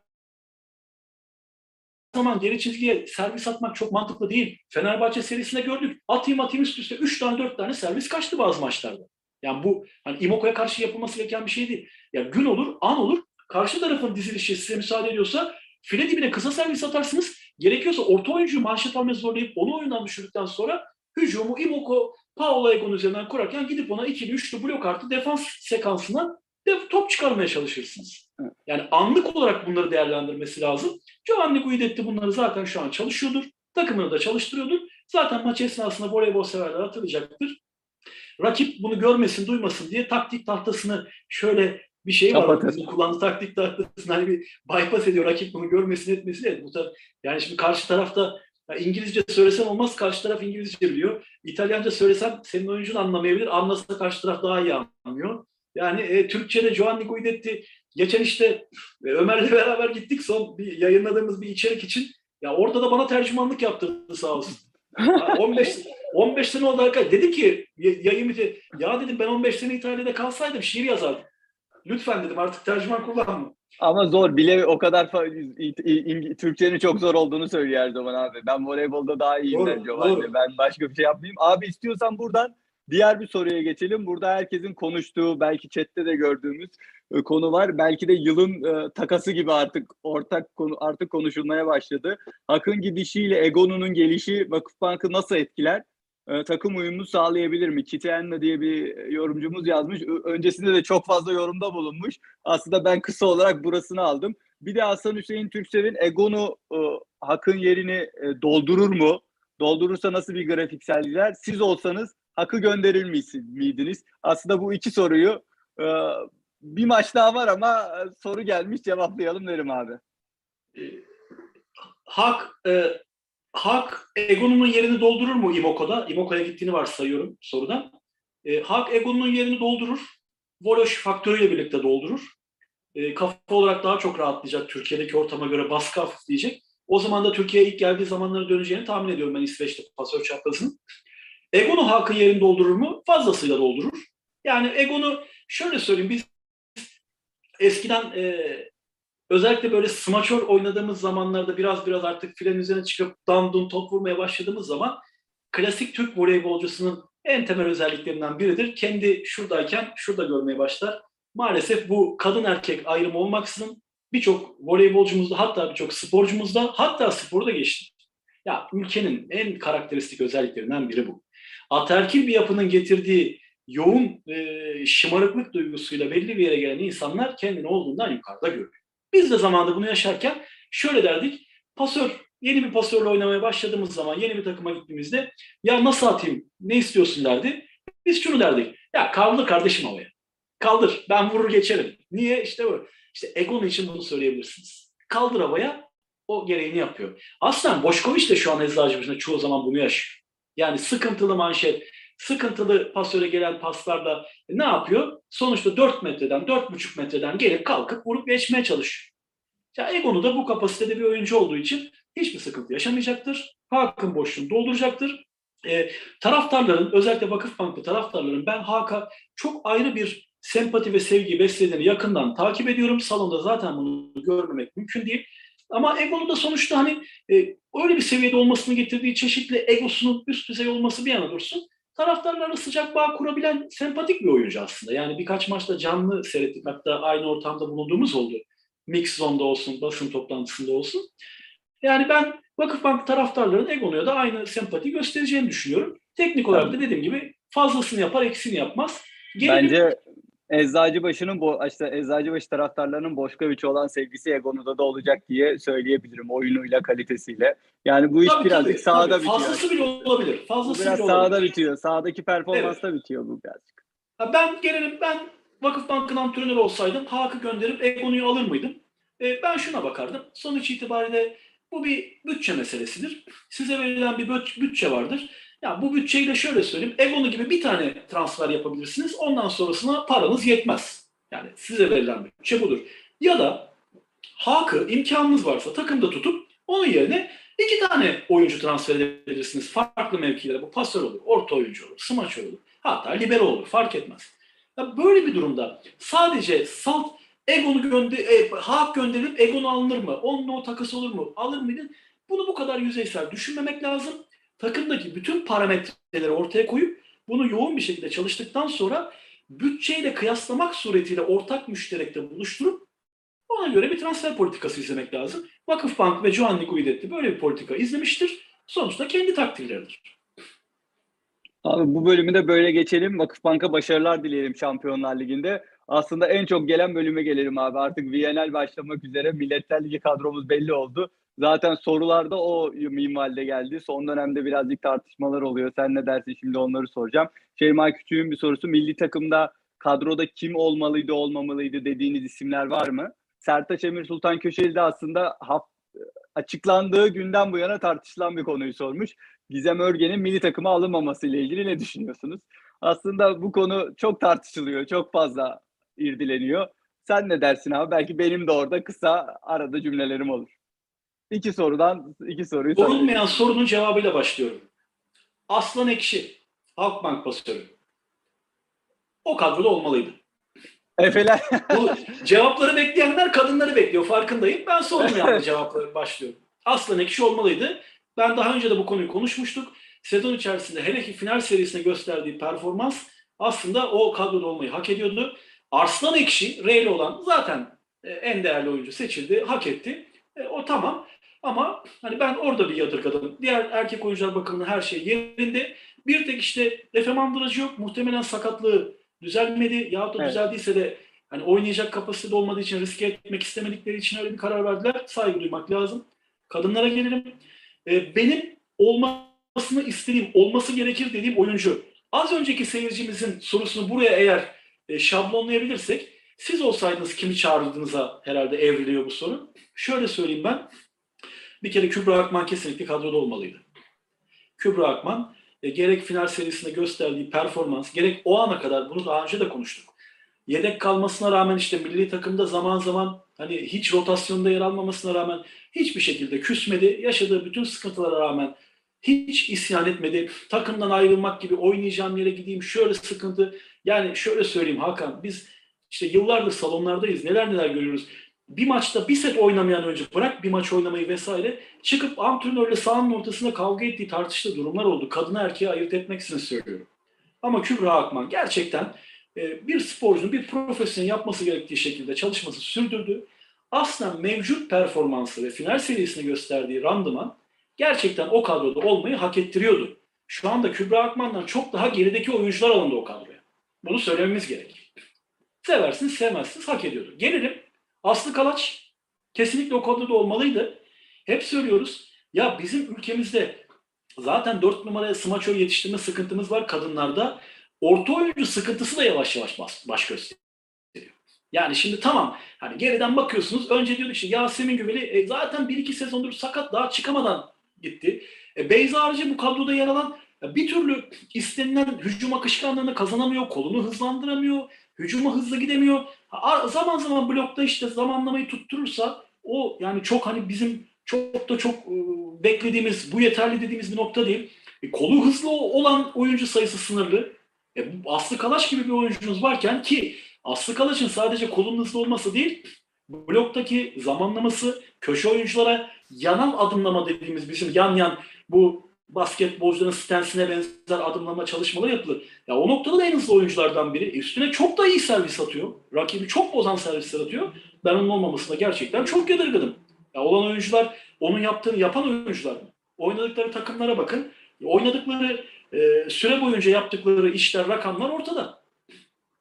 zaman geri çizgiye servis atmak çok mantıklı değil. Fenerbahçe serisinde gördük. Atayım atayım üst üste 3 tane 4 tane servis kaçtı bazı maçlarda. Yani bu hani Imoko'ya karşı yapılması gereken bir şey değil. Ya gün olur, an olur. Karşı tarafın dizilişi size müsaade ediyorsa file dibine kısa servis atarsınız. Gerekiyorsa orta oyuncuyu manşet almaya zorlayıp onu oyundan düşürdükten sonra hücumu Imoko Paolo Egon üzerinden kurarken gidip ona ikili üçlü blok artı defans sekansına de top çıkarmaya çalışırsınız. Yani anlık olarak bunları değerlendirmesi lazım. Giovanni Guidetti bunları zaten şu an çalışıyordur. Takımını da çalıştırıyordur. Zaten maç esnasında voleybol severler hatırlayacaktır. Rakip bunu görmesin, duymasın diye taktik tahtasını şöyle bir şey var. Kapatır. Bizim kullandığı taktik tahtasını hani bir bypass ediyor. Rakip bunu görmesin etmesin. Evet, bu da, yani şimdi karşı tarafta ya İngilizce söylesen olmaz, karşı taraf İngilizce biliyor. İtalyanca söylesem senin oyuncun anlamayabilir. Anlasa karşı taraf daha iyi anlıyor. Yani e, Türkçe'de Giovanni Guidetti geçen işte e, Ömer'le [LAUGHS] beraber gittik son bir yayınladığımız bir içerik için. Ya orada da bana tercümanlık yaptırdı sağ olsun. Ya [LAUGHS] 15 15 sene oldu arkadaş. Dedi ki yayın biti. Ya dedim ben 15 sene İtalya'da kalsaydım şiir yazardım. Lütfen dedim artık tercüman kullanma. Ama zor bile o kadar Türkçenin çok zor olduğunu söylüyor her zaman abi. Ben voleybolda daha iyiyim Doğru, Giovanni. doğru. Ben başka bir şey yapmayayım. Abi istiyorsan buradan diğer bir soruya geçelim. Burada herkesin konuştuğu belki chatte de gördüğümüz e, konu var. Belki de yılın e, takası gibi artık ortak konu artık konuşulmaya başladı. Akın gidişiyle Egonu'nun gelişi Vakıfbank'ı nasıl etkiler? E, takım uyumunu sağlayabilir mi? Kitenna diye bir yorumcumuz yazmış. Öncesinde de çok fazla yorumda bulunmuş. Aslında ben kısa olarak burasını aldım. Bir de Hasan Hüseyin Türksev'in Egon'u e, Hak'ın yerini e, doldurur mu? Doldurursa nasıl bir grafiksel gider? Siz olsanız Hak'ı gönderir miydiniz? Aslında bu iki soruyu e, bir maç daha var ama e, soru gelmiş cevaplayalım derim abi. E, Hak e, Hak Egon'un yerini doldurur mu Imoko'da? Imoko'ya gittiğini varsayıyorum sorudan. E, Hak Egon'un yerini doldurur. Voloş faktörüyle birlikte doldurur. E, kafa olarak daha çok rahatlayacak. Türkiye'deki ortama göre baskı hafifleyecek. O zaman da Türkiye'ye ilk geldiği zamanlara döneceğini tahmin ediyorum ben İsveç'te pasör çaprazının. Egon'u Hak'ın yerini doldurur mu? Fazlasıyla doldurur. Yani Egon'u şöyle söyleyeyim biz eskiden e, özellikle böyle smaçör oynadığımız zamanlarda biraz biraz artık filenin üzerine çıkıp dandun top vurmaya başladığımız zaman klasik Türk voleybolcusunun en temel özelliklerinden biridir. Kendi şuradayken şurada görmeye başlar. Maalesef bu kadın erkek ayrımı olmaksızın birçok voleybolcumuzda hatta birçok sporcumuzda hatta sporu da geçti. Ya ülkenin en karakteristik özelliklerinden biri bu. Ataerkil bir yapının getirdiği yoğun e, şımarıklık duygusuyla belli bir yere gelen insanlar kendini olduğundan yukarıda görüyor. Biz de zamanında bunu yaşarken şöyle derdik. Pasör, yeni bir pasörle oynamaya başladığımız zaman yeni bir takıma gittiğimizde ya nasıl atayım, ne istiyorsun derdi. Biz şunu derdik. Ya kaldır kardeşim havaya. Kaldır, ben vurur geçerim. Niye? İşte bu. İşte Egon için bunu söyleyebilirsiniz. Kaldır havaya, o gereğini yapıyor. Aslen Boşkoviç de şu an Eczacıbaşı'nda çoğu zaman bunu yaşıyor. Yani sıkıntılı manşet, sıkıntılı pasöre gelen paslarda ne yapıyor? Sonuçta 4 metreden, 4,5 metreden gelip kalkıp vurup geçmeye çalışıyor. Ya Egon'u da bu kapasitede bir oyuncu olduğu için hiçbir sıkıntı yaşamayacaktır. Hakan boşluğunu dolduracaktır. Ee, taraftarların, özellikle Vakıfbanklı taraftarların ben Hakan'a çok ayrı bir sempati ve sevgi beslediğini yakından takip ediyorum. Salonda zaten bunu görmemek mümkün değil. Ama Egon'u da sonuçta hani e, öyle bir seviyede olmasını getirdiği çeşitli egosunun üst düzey olması bir yana dursun taraftarlarla sıcak bağ kurabilen sempatik bir oyuncu aslında. Yani birkaç maçta canlı seyrettik. Hatta aynı ortamda bulunduğumuz oldu. Mix zone'da olsun, basın toplantısında olsun. Yani ben Vakıfbank taraftarların Egonu'ya da aynı sempati göstereceğini düşünüyorum. Teknik olarak da dediğim gibi Fazlasını yapar, eksini yapmaz. Gelelim, Bence Eczacıbaşı'nın bo işte Eczacıbaşı taraftarlarının Boşkoviç'e olan sevgisi Egonu'da da olacak diye söyleyebilirim oyunuyla kalitesiyle. Yani bu iş Tabii, birazcık tabii, sahada tabii. bitiyor. Fazlası bile olabilir. Bu Fazlası biraz bile sahada olabilir. bitiyor. Sahadaki performansta bitiyor bu birazcık. Ben gelelim ben Vakıfbank'ın antrenörü olsaydım Hakkı gönderip Egonu'yu alır mıydım? E, ben şuna bakardım. Sonuç itibariyle bu bir bütçe meselesidir. Size verilen bir büt- bütçe vardır. Ya bu bütçeyi de şöyle söyleyeyim. Egonu gibi bir tane transfer yapabilirsiniz. Ondan sonrasına paranız yetmez. Yani size verilen bütçe budur. Ya da Hakkı imkanınız varsa takımda tutup onun yerine iki tane oyuncu transfer edebilirsiniz. Farklı mevkilere. Bu pasör olur, orta oyuncu olur, smaçör olur. Hatta libero olur. Fark etmez. Ya böyle bir durumda sadece salt Egon'u gönder e, Haak gönderilip Egon'u alınır mı? Onunla o takas olur mu? Alır mıydı? Bunu bu kadar yüzeysel düşünmemek lazım. Takımdaki bütün parametreleri ortaya koyup bunu yoğun bir şekilde çalıştıktan sonra bütçeyle kıyaslamak suretiyle ortak müşterekte buluşturup ona göre bir transfer politikası izlemek lazım. Vakıfbank ve Giovanni Guidetti böyle bir politika izlemiştir. Sonuçta kendi takdirleridir. Abi bu bölümü de böyle geçelim. Vakıfbank'a başarılar dileyelim Şampiyonlar Ligi'nde. Aslında en çok gelen bölüme gelelim abi. Artık VNL başlamak üzere. Milletler Ligi kadromuz belli oldu. Zaten sorularda o minvalde geldi. Son dönemde birazcık tartışmalar oluyor. Sen ne dersin şimdi onları soracağım. Şeyma Küçük'ün bir sorusu. Milli takımda kadroda kim olmalıydı olmamalıydı dediğiniz isimler var mı? Sertaç Emir Sultan Köşeli de aslında haf- açıklandığı günden bu yana tartışılan bir konuyu sormuş. Gizem Örgen'in milli takıma alınmaması ile ilgili ne düşünüyorsunuz? Aslında bu konu çok tartışılıyor, çok fazla irdileniyor. Sen ne dersin abi? Belki benim de orada kısa arada cümlelerim olur. İki sorudan iki soruyu Sorulmayan sorunun cevabıyla başlıyorum. Aslan Ekşi, Halkbank pasörü. O kadroda olmalıydı. Efeler. Bu cevapları bekleyenler kadınları bekliyor farkındayım. Ben sorulmayan [LAUGHS] cevapları başlıyorum. Aslan Ekşi olmalıydı. Ben daha önce de bu konuyu konuşmuştuk. Sezon içerisinde hele ki final serisinde gösterdiği performans aslında o kadroda olmayı hak ediyordu. Arslan Ekşi, Reyli olan zaten e, en değerli oyuncu seçildi, hak etti. E, o tamam. Ama hani ben orada bir yadırgadım. Diğer erkek oyuncular bakımından her şey yerinde. Bir tek işte Efe Mandıracı yok. Muhtemelen sakatlığı düzelmedi. Yahut da Evet. düzeldiyse de hani oynayacak kapasitede olmadığı için riske etmek istemedikleri için öyle bir karar verdiler. Saygı duymak lazım. Kadınlara gelelim. Ee, benim olmasını istediğim, olması gerekir dediğim oyuncu. Az önceki seyircimizin sorusunu buraya eğer e, şablonlayabilirsek siz olsaydınız kimi çağırdığınıza herhalde evriliyor bu soru. Şöyle söyleyeyim ben. Bir kere Kübra Akman kesinlikle kadroda olmalıydı. Kübra Akman e, gerek final serisinde gösterdiği performans, gerek o ana kadar bunu daha önce de konuştuk. Yedek kalmasına rağmen işte milli takımda zaman zaman hani hiç rotasyonda yer almamasına rağmen hiçbir şekilde küsmedi. Yaşadığı bütün sıkıntılara rağmen hiç isyan etmedi. Takımdan ayrılmak gibi oynayacağım yere gideyim şöyle sıkıntı. Yani şöyle söyleyeyim Hakan biz işte yıllardır salonlardayız neler neler görüyoruz. Bir maçta bir set oynamayan önce bırak bir maç oynamayı vesaire çıkıp antrenörle sahanın ortasında kavga ettiği tartıştığı durumlar oldu. Kadını erkeği ayırt etmek için söylüyorum. Ama Kübra Akman gerçekten e, bir sporcunun bir profesyonel yapması gerektiği şekilde çalışması sürdürdü. Aslında mevcut performansı ve final serisinde gösterdiği randıman gerçekten o kadroda olmayı hak ettiriyordu. Şu anda Kübra Akman'dan çok daha gerideki oyuncular alındı o kadroya. Bunu söylememiz gerek. Seversiniz sevmezsiniz hak ediyordu. Gelelim Aslı Kalaç kesinlikle o kadroda olmalıydı. Hep söylüyoruz ya bizim ülkemizde zaten 4 numaraya smaçör yetiştirme sıkıntımız var kadınlarda. Orta oyuncu sıkıntısı da yavaş yavaş baş, baş gösteriyor. Yani şimdi tamam hani geriden bakıyorsunuz önce diyorduk işte Yasemin Güveli e, zaten 1-2 sezondur sakat daha çıkamadan gitti. E, Beyza Arıcı bu kadroda yer alan bir türlü istenilen hücum akışkanlığını kazanamıyor, kolunu hızlandıramıyor, hücuma hızlı gidemiyor. Zaman zaman blokta işte zamanlamayı tutturursa o yani çok hani bizim çok da çok e, beklediğimiz, bu yeterli dediğimiz bir nokta değil. E, kolu hızlı olan oyuncu sayısı sınırlı. E, Aslı Kalaş gibi bir oyuncunuz varken ki Aslı Kalaş'ın sadece kolun hızlı olması değil, bloktaki zamanlaması, köşe oyunculara yanal adımlama dediğimiz bizim yan yan bu basketbolcuların stensine benzer adımlama çalışmaları yapılır. Ya o noktada da en hızlı oyunculardan biri. Üstüne çok da iyi servis atıyor. Rakibi çok bozan servisler atıyor. Ben onun olmamasına gerçekten çok yadırgadım. Ya olan oyuncular onun yaptığını yapan oyuncular mı? Oynadıkları takımlara bakın. Oynadıkları e, süre boyunca yaptıkları işler, rakamlar ortada.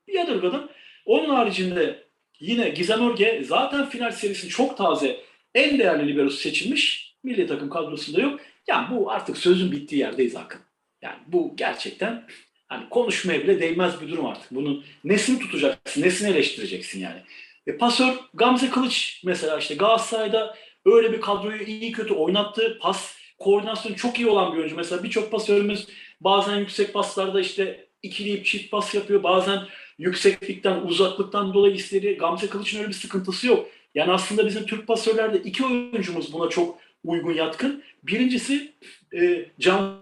Yadırgadım. Onun haricinde yine Gizem Örge zaten final serisi çok taze. En değerli liberosu seçilmiş. Milli takım kadrosunda yok. Yani bu artık sözün bittiği yerdeyiz Hakan. Yani bu gerçekten hani konuşmaya bile değmez bir durum artık. Bunun nesini tutacaksın, nesini eleştireceksin yani. E, pasör Gamze Kılıç mesela işte Galatasaray'da öyle bir kadroyu iyi kötü oynattı. Pas koordinasyonu çok iyi olan bir oyuncu. Mesela birçok pasörümüz bazen yüksek paslarda işte ikileyip çift pas yapıyor. Bazen yükseklikten, uzaklıktan dolayı istediği Gamze Kılıç'ın öyle bir sıkıntısı yok. Yani aslında bizim Türk pasörlerde iki oyuncumuz buna çok uygun yatkın. Birincisi e, Can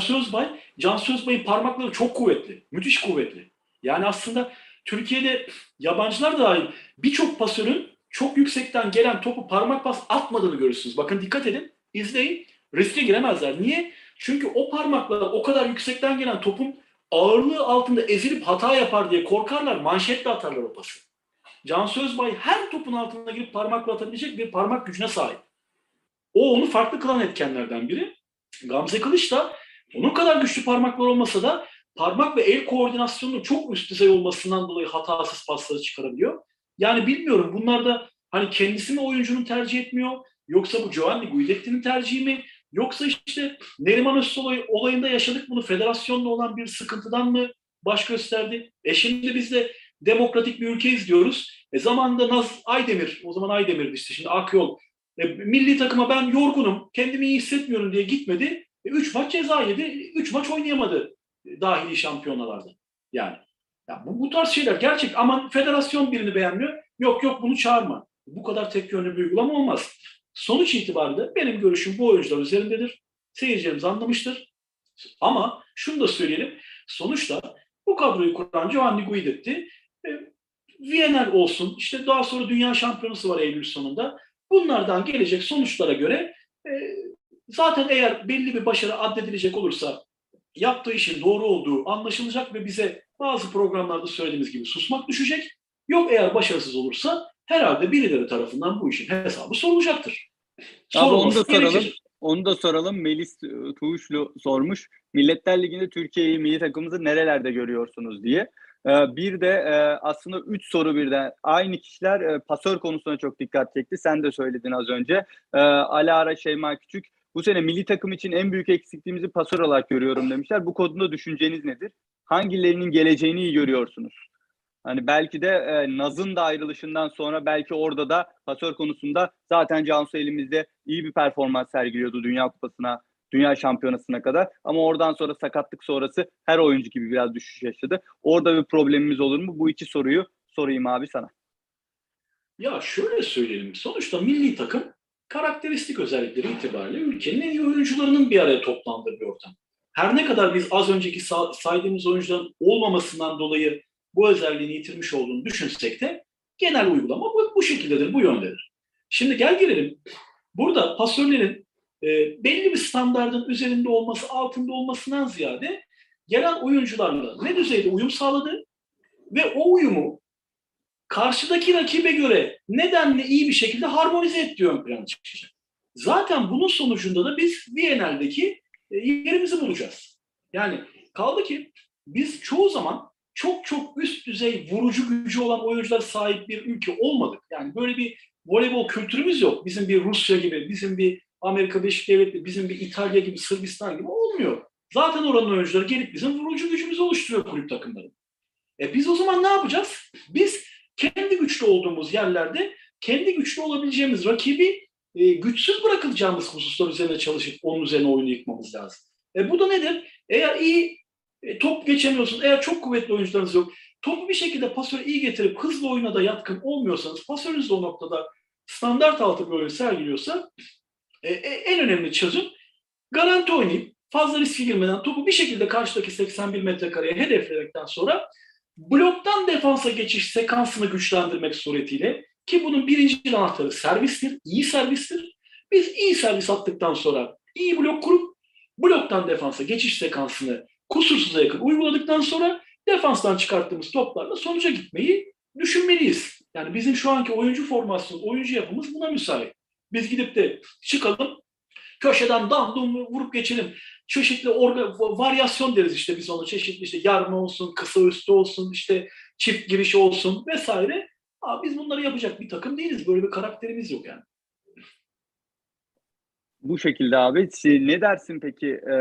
Sözbay. Can Sözbay'ın parmakları çok kuvvetli. Müthiş kuvvetli. Yani aslında Türkiye'de yabancılar dahil birçok pasörün çok yüksekten gelen topu parmak bas atmadığını görürsünüz. Bakın dikkat edin, izleyin. Riske giremezler. Niye? Çünkü o parmaklar o kadar yüksekten gelen topun ağırlığı altında ezilip hata yapar diye korkarlar. Manşetle atarlar o pası. Can Sözbay her topun altına girip parmakla atabilecek bir parmak gücüne sahip. O onu farklı kılan etkenlerden biri. Gamze Kılıç da onun kadar güçlü parmaklar olmasa da parmak ve el koordinasyonunun çok üst düzey olmasından dolayı hatasız pasları çıkarabiliyor. Yani bilmiyorum bunlar da hani kendisi mi oyuncunun tercih etmiyor yoksa bu Giovanni Guidetti'nin tercihi mi yoksa işte Neriman Özsoy olayında yaşadık bunu federasyonla olan bir sıkıntıdan mı baş gösterdi? E şimdi biz de demokratik bir ülkeyiz diyoruz. E zamanında Naz Aydemir, o zaman Aydemir'di işte şimdi Akyol. E, milli takıma ben yorgunum, kendimi iyi hissetmiyorum diye gitmedi. E, üç maç ceza yedi, üç maç oynayamadı dahili şampiyonalarda. Yani ya bu, bu tarz şeyler gerçek ama federasyon birini beğenmiyor. Yok yok bunu çağırma. Bu kadar tek yönlü bir uygulama olmaz. Sonuç itibariyle benim görüşüm bu oyuncular üzerindedir. Seyircilerimiz anlamıştır. Ama şunu da söyleyelim. Sonuçta bu kadroyu kuran Giovanni Guidetti e, Viyanel olsun, işte daha sonra Dünya Şampiyonası var Eylül sonunda. Bunlardan gelecek sonuçlara göre e, zaten eğer belli bir başarı addedilecek olursa yaptığı işin doğru olduğu anlaşılacak ve bize bazı programlarda söylediğimiz gibi susmak düşecek. Yok eğer başarısız olursa herhalde birileri tarafından bu işin hesabı sorulacaktır. Abi onu da soralım. gerekir. Onu da soralım. Melis e, Tuğuşlu sormuş. Milletler Ligi'nde Türkiye'yi, milli takımımızı nerelerde görüyorsunuz diye. Ee, Bir de e, aslında üç soru birden. Aynı kişiler e, pasör konusuna çok dikkat çekti. Sen de söyledin az önce. Ee, Alara Şeyma Küçük. Bu sene milli takım için en büyük eksikliğimizi pasör olarak görüyorum demişler. Bu konuda düşünceniz nedir? Hangilerinin geleceğini iyi görüyorsunuz? Hani belki de e, Naz'ın da ayrılışından sonra belki orada da pasör konusunda zaten Cansu elimizde iyi bir performans sergiliyordu Dünya Kupası'na, Dünya Şampiyonası'na kadar. Ama oradan sonra sakatlık sonrası her oyuncu gibi biraz düşüş yaşadı. Orada bir problemimiz olur mu? Bu iki soruyu sorayım abi sana. Ya şöyle söyleyelim. Sonuçta milli takım karakteristik özellikleri itibariyle ülkenin en iyi oyuncularının bir araya toplandığı bir ortam. Her ne kadar biz az önceki sa- saydığımız oyuncuların olmamasından dolayı bu özelliğini yitirmiş olduğunu düşünsek de genel uygulama bu, bu şekildedir, bu yöndedir. Şimdi gel gelelim. Burada pasörlerin e, belli bir standardın üzerinde olması, altında olmasından ziyade gelen oyuncularla ne düzeyde uyum sağladı ve o uyumu karşıdaki rakibe göre nedenle iyi bir şekilde harmonize ettiği ön plana çıkacak. Zaten bunun sonucunda da biz Viyanel'deki e, yerimizi bulacağız. Yani kaldı ki biz çoğu zaman çok çok üst düzey vurucu gücü olan oyuncular sahip bir ülke olmadık. Yani böyle bir voleybol kültürümüz yok. Bizim bir Rusya gibi, bizim bir Amerika Birleşik Devletleri, bizim bir İtalya gibi, Sırbistan gibi olmuyor. Zaten oranın oyuncuları gelip bizim vurucu gücümüzü oluşturuyor kulüp takımları. E biz o zaman ne yapacağız? Biz kendi güçlü olduğumuz yerlerde kendi güçlü olabileceğimiz rakibi e, güçsüz bırakılacağımız hususlar üzerine çalışıp onun üzerine oyunu yıkmamız lazım. E, bu da nedir? Eğer iyi e, top geçemiyorsunuz, eğer çok kuvvetli oyuncularınız yok, topu bir şekilde pasöre iyi getirip hızlı oyuna da yatkın olmuyorsanız, pasörünüz de o noktada standart altı bir oyun sergiliyorsa e, e, en önemli çözüm garanti oynayıp fazla riske girmeden topu bir şekilde karşıdaki 81 metrekareye hedefledikten sonra bloktan defansa geçiş sekansını güçlendirmek suretiyle ki bunun birinci anahtarı servistir, iyi servistir. Biz iyi servis attıktan sonra iyi blok kurup bloktan defansa geçiş sekansını kusursuza yakın uyguladıktan sonra defanstan çıkarttığımız toplarla sonuca gitmeyi düşünmeliyiz. Yani bizim şu anki oyuncu formasyonu, oyuncu yapımız buna müsait. Biz gidip de çıkalım, köşeden dandum vurup geçelim. çeşitli orga, varyasyon deriz işte biz ona çeşitli işte yarma olsun, kısa üstü olsun, işte çift giriş olsun vesaire. Abi biz bunları yapacak bir takım değiliz. Böyle bir karakterimiz yok yani. Bu şekilde abi. Ne dersin peki? Ee,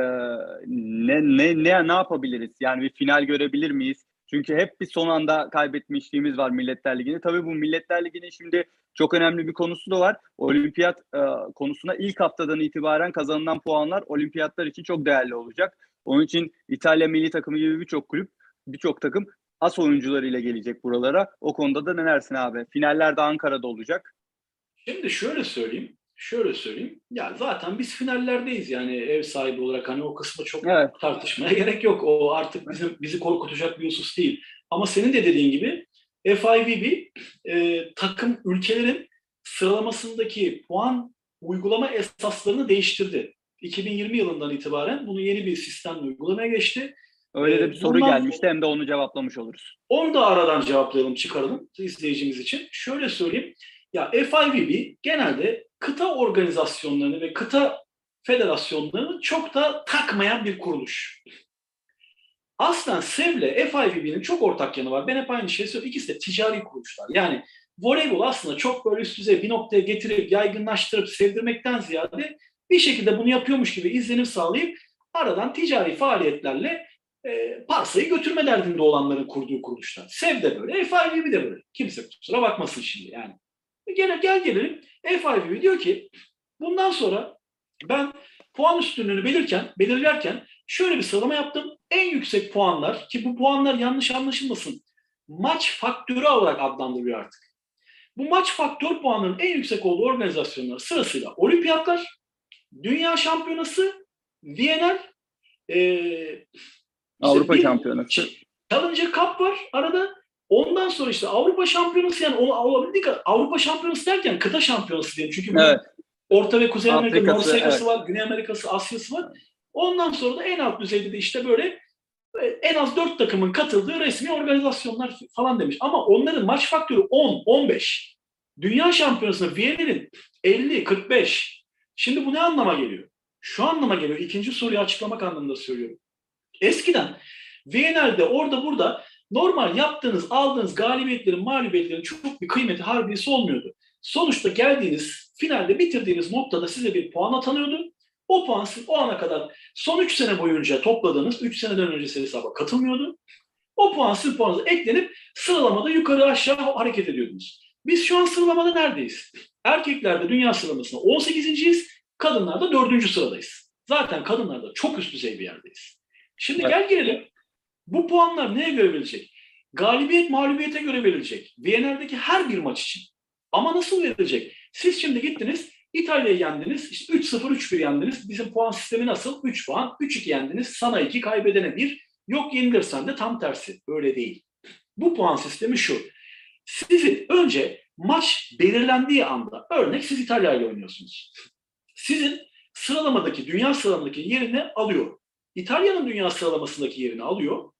ne ne ne ne yapabiliriz? Yani bir final görebilir miyiz? Çünkü hep bir son anda kaybetmişliğimiz var Milletler Ligi'nde. Tabii bu Milletler Ligi'nin şimdi çok önemli bir konusu da var. Olimpiyat e, konusuna ilk haftadan itibaren kazanılan puanlar olimpiyatlar için çok değerli olacak. Onun için İtalya milli takımı gibi birçok kulüp, birçok takım as oyuncularıyla gelecek buralara. O konuda da ne dersin abi? Finaller de Ankara'da olacak. Şimdi şöyle söyleyeyim. Şöyle söyleyeyim. Ya zaten biz finallerdeyiz yani ev sahibi olarak hani o kısmı çok Evet. tartışmaya [LAUGHS] gerek yok. O artık bizim bizi korkutacak bir husus değil. Ama senin de dediğin gibi FIVB e, takım ülkelerin sıralamasındaki puan uygulama esaslarını değiştirdi. 2020 yılından itibaren bunu yeni bir sistemle uygulamaya geçti. Öyle de Ee, bir soru bundan- gelmişti hem de onu cevaplamış oluruz. Onu da aradan cevaplayalım, çıkaralım izleyicimiz için. Şöyle söyleyeyim. Ya FIVB genelde kıta organizasyonlarını ve kıta federasyonlarını çok da takmayan bir kuruluş. Aslında SEV'le FIVB'nin çok ortak yanı var. Ben hep aynı şeyi söylüyorum. İkisi de ticari kuruluşlar. Yani voleybol aslında çok böyle üst düzey bir noktaya getirip yaygınlaştırıp sevdirmekten ziyade bir şekilde bunu yapıyormuş gibi izlenim sağlayıp aradan ticari faaliyetlerle e, parsayı götürme derdinde olanların kurduğu kuruluşlar. SEV de böyle, FIVB de böyle. Kimse kusura bakmasın şimdi yani. E, Gel, gel gelelim. FIVB diyor ki bundan sonra ben puan üstünlüğünü belirken, belirlerken şöyle bir sıralama yaptım. En yüksek puanlar ki bu puanlar yanlış anlaşılmasın maç faktörü olarak adlandırılıyor artık. Bu maç faktör puanının en yüksek olduğu organizasyonlar sırasıyla olimpiyatlar, dünya şampiyonası, Viyener, e, Avrupa bir- Şampiyonası. Challenger Cup var arada. Ondan sonra işte Avrupa Şampiyonası yani onu alabildik. Avrupa Şampiyonası derken kıta şampiyonası diyelim. Çünkü Evet. Orta ve Kuzey Amerika, Afrika'sı, Amerika'sı var, Güney Amerika'sı, Asya'sı var. Ondan sonra da en alt düzeyde de işte böyle e, en az dört takımın katıldığı resmi organizasyonlar falan demiş. Ama onların maç faktörü 10, 15. Dünya şampiyonasında Viyener'in 50, 45. Şimdi bu ne anlama geliyor? Şu anlama geliyor. İkinci soruyu açıklamak anlamında söylüyorum. Eskiden Viyener'de orada burada normal yaptığınız, aldığınız galibiyetlerin, mağlubiyetlerin çok bir kıymeti harbiyesi olmuyordu. Sonuçta geldiğiniz, finalde bitirdiğiniz noktada size bir puan atanıyordu. O puan o ana kadar son 3 sene boyunca topladığınız, 3 seneden öncesi hesaba katılmıyordu. O puan sizin puanınıza eklenip sıralamada yukarı aşağı hareket ediyordunuz. Biz şu an sıralamada neredeyiz? Erkeklerde dünya sıralamasında 18.yiz, kadınlarda 4. sıradayız. Zaten kadınlarda çok üst düzey bir yerdeyiz. Şimdi Evet. gel gelelim. Bu puanlar neye göre verilecek? Galibiyet mağlubiyete göre verilecek. Viyener'deki her bir maç için. Ama nasıl verilecek? Siz şimdi gittiniz İtalya'yı yendiniz. İşte 3-0, 3-1 yendiniz. Bizim puan sistemi nasıl? 3 puan. 3-2 yendiniz. Sana 2, kaybedene 1. Yok yenilirsen de tam tersi. Öyle değil. Bu puan sistemi şu. Sizin önce maç belirlendiği anda, örnek siz İtalya ile oynuyorsunuz. Sizin sıralamadaki, dünya sıralamadaki yerini alıyor. İtalya'nın dünya sıralamasındaki yerini alıyor.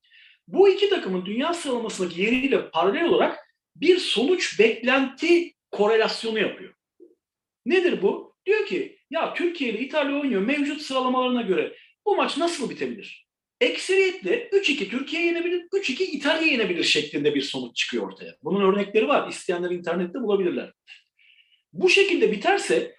Bu iki takımın dünya sıralamasındaki yeriyle paralel olarak bir sonuç beklenti korelasyonu yapıyor. Nedir bu? Diyor ki ya Türkiye ile İtalya oynuyor mevcut sıralamalarına göre bu maç nasıl bitebilir? Ekseriyetle 3-2 Türkiye yenebilir, 3-2 İtalya yenebilir şeklinde bir sonuç çıkıyor ortaya. Bunun örnekleri var. İsteyenler internette bulabilirler. Bu şekilde biterse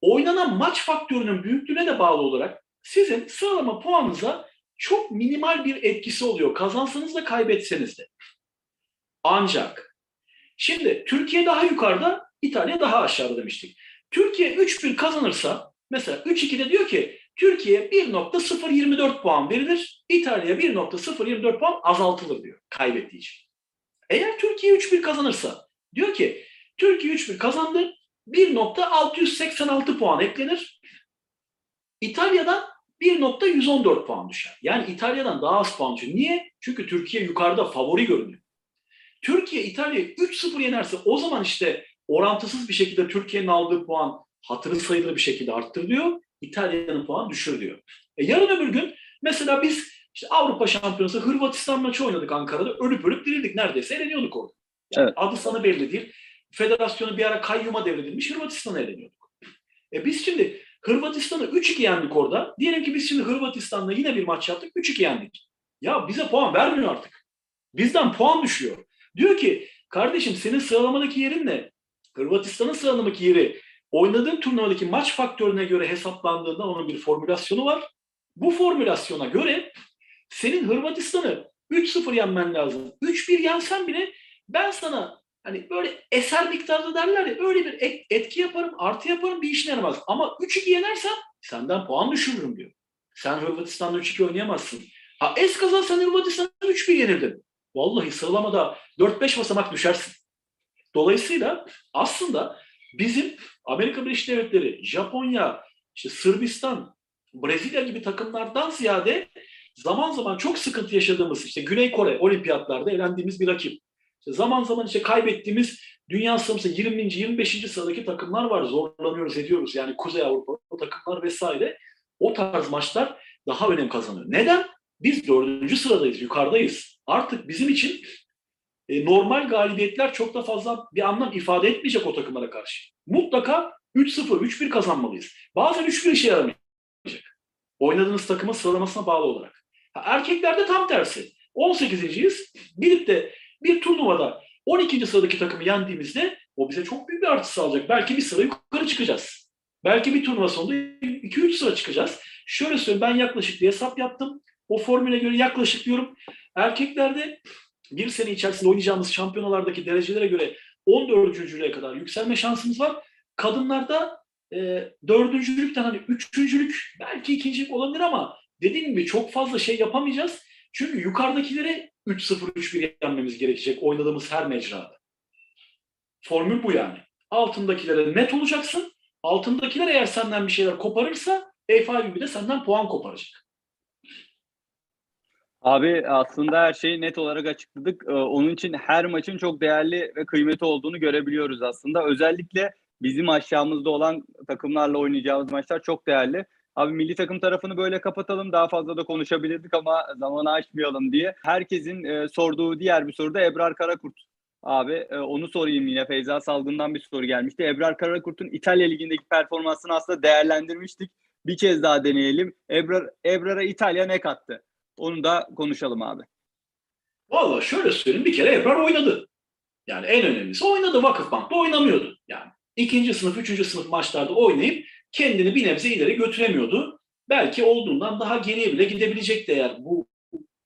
oynanan maç faktörünün büyüklüğüne de bağlı olarak sizin sıralama puanınıza çok minimal bir etkisi oluyor. Kazansanız da kaybetseniz de. Ancak şimdi Türkiye daha yukarıda, İtalya daha aşağıda demiştik. Türkiye 3-1 kazanırsa mesela 3-2'de diyor ki Türkiye 1.024 puan verilir, İtalya 1.024 puan azaltılır diyor kaybettiği için. Eğer Türkiye 3-1 kazanırsa diyor ki Türkiye 3-1 kazandı 1.686 puan eklenir. İtalya'dan 1.114 puan düşer. Yani İtalya'dan daha az puan düşer. Niye? Çünkü Türkiye yukarıda favori görünüyor. Türkiye İtalya'yı 3-0 yenerse o zaman işte orantısız bir şekilde Türkiye'nin aldığı puan hatırı sayılır bir şekilde arttırılıyor. İtalya'nın puanı düşürülüyor. E yarın öbür gün mesela biz işte Avrupa Şampiyonası Hırvatistan maçı oynadık Ankara'da. Ölüp ölüp dirildik neredeyse. Eleniyorduk orada. Yani Evet. Adı sana belli değil. Federasyonu bir ara kayyuma devredilmiş Hırvatistan'a eleniyorduk. E biz şimdi Hırvatistan'ı 3-2 yendik orada. Diyelim ki biz şimdi Hırvatistan'la yine bir maç yaptık 3-2 yendik. Ya bize puan vermiyor artık. Bizden puan düşüyor. Diyor ki kardeşim senin sıralamadaki yerin ne? Hırvatistan'ın sıralamadaki yeri oynadığın turnuvadaki maç faktörüne göre hesaplandığında onun bir formülasyonu var. Bu formülasyona göre senin Hırvatistan'ı 3-0 yenmen lazım. 3-1 yensen bile ben sana hani böyle eser miktarda derler ya öyle bir et- etki yaparım, artı yaparım bir işine yaramaz. Ama 3-2 yenersen senden puan düşürürüm diyor. Sen Hırvatistan'la 3-2 oynayamazsın. Ha es kazan sen Hırvatistan'ı 3-1 yenirdin. Vallahi sıralamada 4-5 basamak düşersin. Dolayısıyla aslında bizim Amerika Birleşik Devletleri, Japonya, işte Sırbistan, Brezilya gibi takımlardan ziyade zaman zaman çok sıkıntı yaşadığımız işte Güney Kore olimpiyatlarda elendiğimiz bir rakip. İşte zaman zaman işte kaybettiğimiz dünya sıralamasında 20. 25. sıradaki takımlar var. Zorlanıyoruz ediyoruz. Yani Kuzey Avrupa takımlar vesaire. O tarz maçlar daha önem kazanıyor. Neden? Biz dördüncü sıradayız, yukarıdayız. Artık bizim için e, normal galibiyetler çok da fazla bir anlam ifade etmeyecek o takımlara karşı. Mutlaka 3-0, 3-1 kazanmalıyız. Bazen 3-1 işe yaramayacak. Oynadığınız takımın sıralamasına bağlı olarak. Ha, erkeklerde tam tersi. 18.yiz. Gidip de bir turnuvada 12. sıradaki takımı yendiğimizde o bize çok büyük bir artı sağlayacak. Belki bir sıra yukarı çıkacağız. Belki bir turnuva sonunda 2-3 sıra çıkacağız. Şöyle söyleyeyim ben yaklaşık bir hesap yaptım. O formüle göre yaklaşık diyorum. Erkeklerde bir sene içerisinde oynayacağımız şampiyonalardaki derecelere göre 14. kadar yükselme şansımız var. Kadınlarda e, dördüncülükten hani üçüncülük belki ikincilik olabilir ama dediğim gibi çok fazla şey yapamayacağız. Çünkü yukarıdakilere 3-0-3-1 yenmemiz gerekecek oynadığımız her mecrada. Formül bu yani. Altındakilere net olacaksın. Altındakiler eğer senden bir şeyler koparırsa F5 de senden puan koparacak. Abi aslında her şeyi net olarak açıkladık. Ee, Onun için her maçın çok değerli ve kıymeti olduğunu görebiliyoruz aslında. Özellikle bizim aşağımızda olan takımlarla oynayacağımız maçlar çok değerli. Abi milli takım tarafını böyle kapatalım. Daha fazla da konuşabilirdik ama zamanı aşmayalım diye. Herkesin e, sorduğu diğer bir soru da Ebrar Karakurt. Abi e, onu sorayım yine. Feyza Salgın'dan bir soru gelmişti. Ebrar Karakurt'un İtalya Ligi'ndeki performansını aslında değerlendirmiştik. Bir kez daha deneyelim. Ebrar, Ebrar'a İtalya ne kattı? Onu da konuşalım abi. Valla şöyle söyleyeyim bir kere Ebrar oynadı. Yani en önemlisi oynadı Vakıfbank'ta oynamıyordu. Yani ikinci sınıf, üçüncü sınıf maçlarda oynayıp kendini bir nebze ileri götüremiyordu. Belki olduğundan daha geriye bile gidebilecekti eğer bu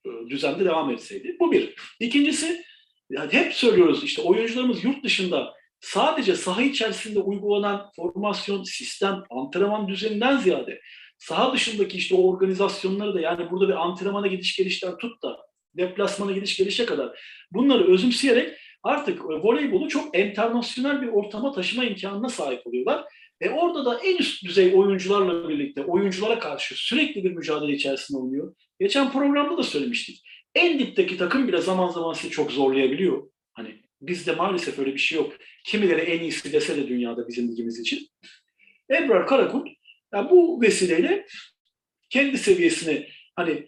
e, düzende devam etseydi. Bu bir. İkincisi yani hep söylüyoruz işte oyuncularımız yurt dışında sadece saha içerisinde uygulanan formasyon, sistem, antrenman düzeninden ziyade saha dışındaki işte o organizasyonları da yani burada bir antrenmana gidiş gelişten tut da deplasmana gidiş gelişe kadar bunları özümseyerek artık e, voleybolu çok internasyonel bir ortama taşıma imkanına sahip oluyorlar. E orada da en üst düzey oyuncularla birlikte oyunculara karşı sürekli bir mücadele içerisinde oluyor. Geçen programda da söylemiştik. En dipteki takım bile zaman zaman sizi çok zorlayabiliyor. Hani bizde maalesef öyle bir şey yok. Kimileri en iyisi dese de dünyada bizim ligimiz için. Ebrar Karakurt yani bu vesileyle kendi seviyesini hani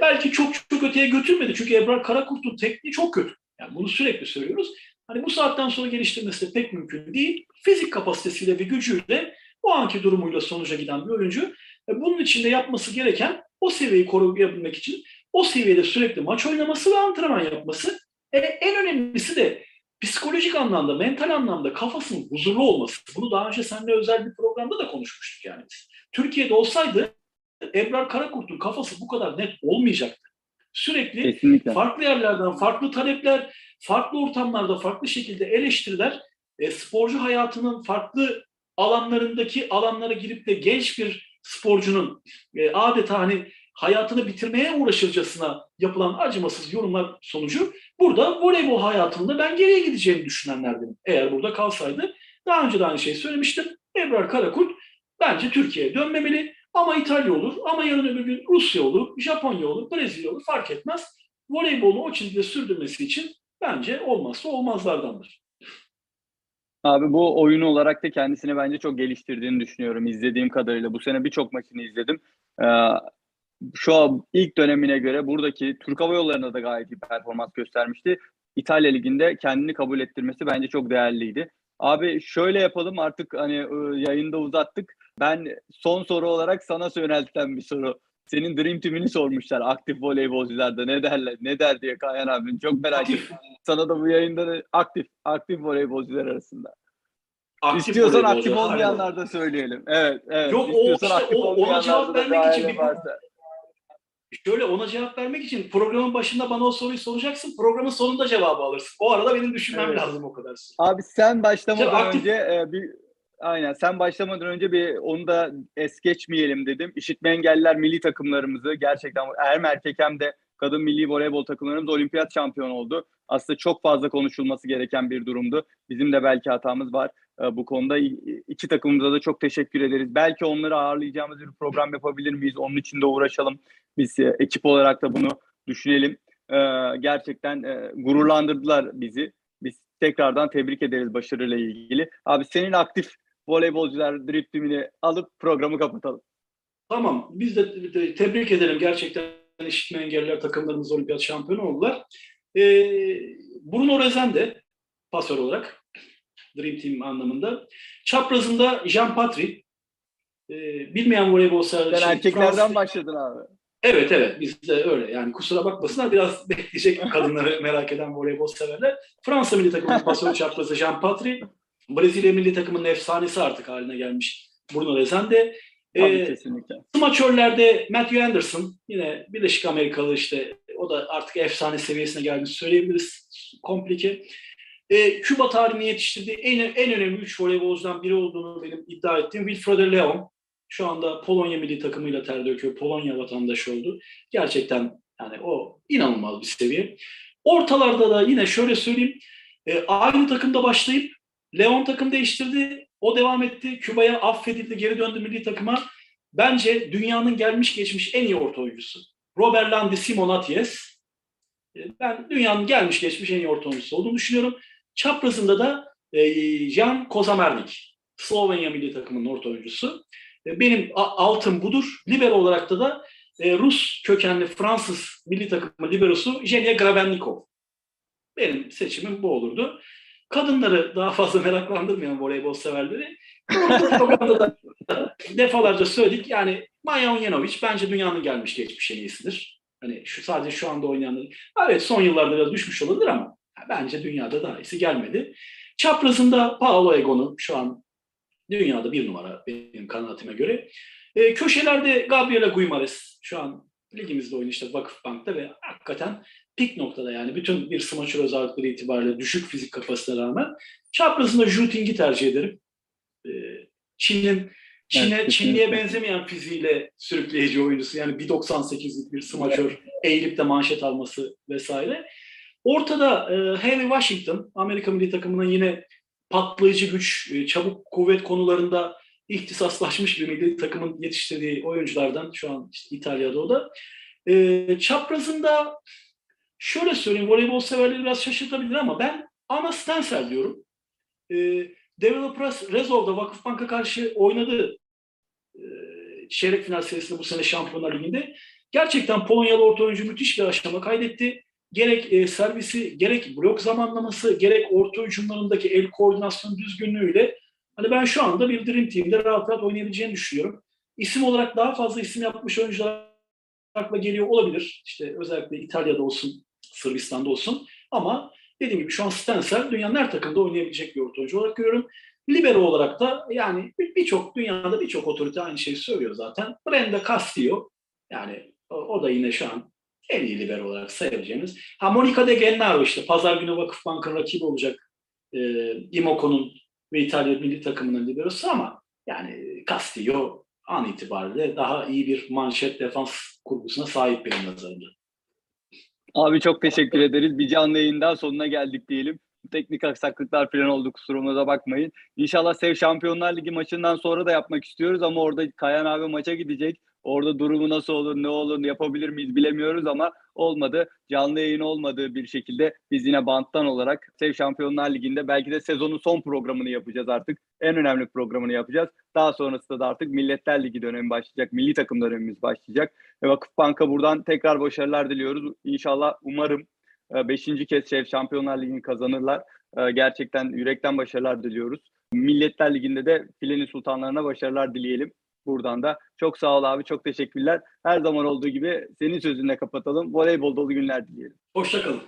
belki çok çok öteye götürmedi. Çünkü Ebrar Karakurt'un tekniği çok kötü. Yani bunu sürekli söylüyoruz. Hani bu saatten sonra geliştirmesi de pek mümkün değil. Fizik kapasitesiyle ve gücüyle o anki durumuyla sonuca giden bir oyuncu. Bunun için de yapması gereken o seviyeyi koruyabilmek için o seviyede sürekli maç oynaması ve antrenman yapması. E, en önemlisi de psikolojik anlamda, mental anlamda kafasının huzurlu olması. Bunu daha önce seninle özel bir programda da konuşmuştuk yani. Türkiye'de olsaydı Ebrar Karakurt'un kafası bu kadar net olmayacaktı. Sürekli Kesinlikle. farklı yerlerden farklı talepler, farklı ortamlarda farklı şekilde eleştiriler, e, sporcu hayatının farklı alanlarındaki alanlara girip de genç bir sporcunun e, adeta hani hayatını bitirmeye uğraşırcasına yapılan acımasız yorumlar sonucu burada voleybol hayatında ben geriye gideceğini düşünenlerdim. Eğer burada kalsaydı daha önce de aynı şeyi söylemiştim. Ebrar Karakurt bence Türkiye'ye dönmemeli ama İtalya olur ama yarın öbür gün Rusya olur, Japonya olur, Brezilya olur fark etmez. Voleybolu o çizgide sürdürmesi için bence olmazsa olmazlardandır. Abi bu oyunu olarak da kendisini bence çok geliştirdiğini düşünüyorum. İzlediğim kadarıyla bu sene birçok maçını izledim. Ee, şu an ilk dönemine göre buradaki Türk Hava Yolları'nda da gayet iyi performans göstermişti. İtalya Ligi'nde kendini kabul ettirmesi bence çok değerliydi. Abi şöyle yapalım artık hani e, yayında uzattık. Ben son soru olarak sana yöneltilen bir soru. Senin Dream Team'ini sormuşlar aktif voleybolcularda ne derler ne der diye Kayan abim çok merak ettim. Sana da bu yayında da aktif aktif voleybolcular arasında. Aktif İstiyorsan aktif olmayanlar da söyleyelim. Evet, evet. Yok, o İstiyorsan işte aktif o- ona cevap vermek için bir- varsa. Şöyle ona cevap vermek için programın başında bana o soruyu soracaksın. Programın sonunda cevabı alırsın. O arada benim düşünmem Evet. lazım o kadar. Abi sen başlamadan Şimdi aktif- önce e, bir aynen sen başlamadan önce bir onu da es geçmeyelim dedim. İşitme engelliler milli takımlarımızı gerçekten hem erkek hem de kadın milli voleybol takımlarımız olimpiyat şampiyonu oldu. Aslında çok fazla konuşulması gereken bir durumdu. Bizim de belki hatamız var bu konuda. İki takımımıza da çok teşekkür ederiz. Belki onları ağırlayacağımız bir program yapabilir miyiz? Onun için de uğraşalım. Biz e, ekip olarak da bunu düşünelim. E, gerçekten e, gururlandırdılar bizi. Biz tekrardan tebrik ederiz başarıyla ilgili. Abi senin aktif voleybolcular driftimini alıp programı kapatalım. Tamam. Biz de tebrik edelim. Gerçekten işitme engelliler takımlarımız olimpiyat şampiyonu oldular. Ee, Bruno Rezen de pasör olarak Dream Team anlamında. Çaprazında Jean Patry. Ee, bilmeyen voleybol severler Sen erkeklerden Fransız- başladın abi. Evet evet biz de öyle yani kusura bakmasınlar biraz [LAUGHS] bekleyecek kadınları merak eden voleybol severler. Fransa milli takımının pasör çaprazı Jean Patry. Brezilya milli takımının efsanesi artık haline gelmiş Bruno Rezende. Tabii Ee, kesinlikle. Smaçörlerde Matthew Anderson yine Birleşik Amerikalı işte o da artık efsane seviyesine geldiğini söyleyebiliriz. Komplike. Ee, Küba tarihini yetiştirdiği en, en önemli üç voleybolcudan biri olduğunu benim iddia ettiğim Wilfredo Leon. Şu anda Polonya milli takımıyla ter döküyor. Polonya vatandaşı oldu. Gerçekten yani o inanılmaz bir seviye. Ortalarda da yine şöyle söyleyeyim. e, aynı takımda başlayıp Leon takım değiştirdi. O devam etti. Küba'ya affedildi. Geri döndü milli takıma. Bence dünyanın gelmiş geçmiş en iyi orta oyuncusu. Robert Landi Simonaties. E, Ben dünyanın gelmiş geçmiş en iyi orta oyuncusu olduğunu düşünüyorum. Çaprazında da e, Jan Kozamernik. Slovenya milli takımının orta oyuncusu. E, Benim a- altım budur. Libero olarak da da e, Rus kökenli Fransız milli takımı liberosu Jenia Gravennikov. Benim seçimim bu olurdu. Kadınları daha fazla [LAUGHS] meraklandırmayan voleybol severleri [LAUGHS] defalarca söyledik. Yani Maya Onyenovic bence dünyanın gelmiş geçmiş en iyisidir. Hani şu sadece şu anda oynayanların. Evet son yıllarda biraz düşmüş olabilir ama bence dünyada daha iyisi gelmedi. Çaprazında Paolo Egon'u şu an dünyada bir numara benim kanaatime göre. E, köşelerde Gabriela Guimares şu an ligimizde oynuyor işte Vakıfbank'ta ve hakikaten pik noktada yani bütün bir smaçör özellikleri itibariyle düşük fizik kapasitesine rağmen çaprazında Zhu Ting'i tercih ederim. E, Çin'in Çin'e, Evet, Çinli'ye benzemeyen fiziğiyle sürükleyici oyuncusu. Yani 1.98'lik bir smaçör eğilip de manşet alması vesaire. Ortada e, Henry Washington, Amerika milli takımının yine patlayıcı güç, e, çabuk kuvvet konularında ihtisaslaşmış bir milli takımın yetiştirdiği oyunculardan şu an işte İtalya'da o da. E, çaprazında şöyle söyleyeyim, voleybol severleri biraz şaşırtabilir ama ben Ana Stensel diyorum. E, Developers Rezov'da Vakıfbank'a karşı oynadı e, çeyrek final serisinde bu sene Şampiyonlar Ligi'nde. Gerçekten Polonyalı orta oyuncu müthiş bir aşama kaydetti. Gerek e, servisi, gerek blok zamanlaması, gerek orta hücumlarındaki el koordinasyon düzgünlüğüyle hani ben şu anda bir Dream Team'de rahat rahat oynayabileceğini düşünüyorum. İsim olarak daha fazla isim yapmış oyuncular akla geliyor olabilir. İşte özellikle İtalya'da olsun, Sırbistan'da olsun. Ama dediğim gibi şu an Stensel dünyanın her takımda oynayabilecek bir orta oyuncu olarak görüyorum. Libero olarak da yani bir- birçok dünyada birçok otorite aynı şeyi söylüyor zaten. Brenda Castillo yani o, o da yine şu an en iyi libero olarak sayabileceğimiz. Ha Monica De Gennaro işte pazar günü Vakıfbank'ın rakibi olacak e, Imoco'nun ve İtalya milli takımının liberosu ama yani Castillo an itibariyle daha iyi bir manşet defans kurgusuna sahip benim nazarımda. Abi çok teşekkür ederiz. Bir canlı yayın daha sonuna geldik diyelim. Teknik aksaklıklar falan oldu kusurumuza bakmayın. İnşallah Sev Şampiyonlar Ligi maçından sonra da yapmak istiyoruz ama orada Kayan abi maça gidecek. Orada durumu nasıl olur, ne olur, yapabilir miyiz bilemiyoruz ama olmadı. Canlı yayın olmadığı bir şekilde biz yine banttan olarak Sev Şampiyonlar Ligi'nde belki de sezonun son programını yapacağız artık. En önemli programını yapacağız. Daha sonrasında da artık Milletler Ligi dönemi başlayacak. Milli takım dönemimiz başlayacak. Ve Vakıfbank'a buradan tekrar başarılar diliyoruz. İnşallah umarım 5. kez Şef Şampiyonlar Ligi'ni kazanırlar. E, Gerçekten yürekten başarılar diliyoruz. Milletler Ligi'nde de filenin sultanlarına başarılar dileyelim buradan da. Çok sağ ol abi, çok teşekkürler. Her zaman olduğu gibi senin sözünle kapatalım. Voleybol dolu günler dileyelim. Hoşçakalın.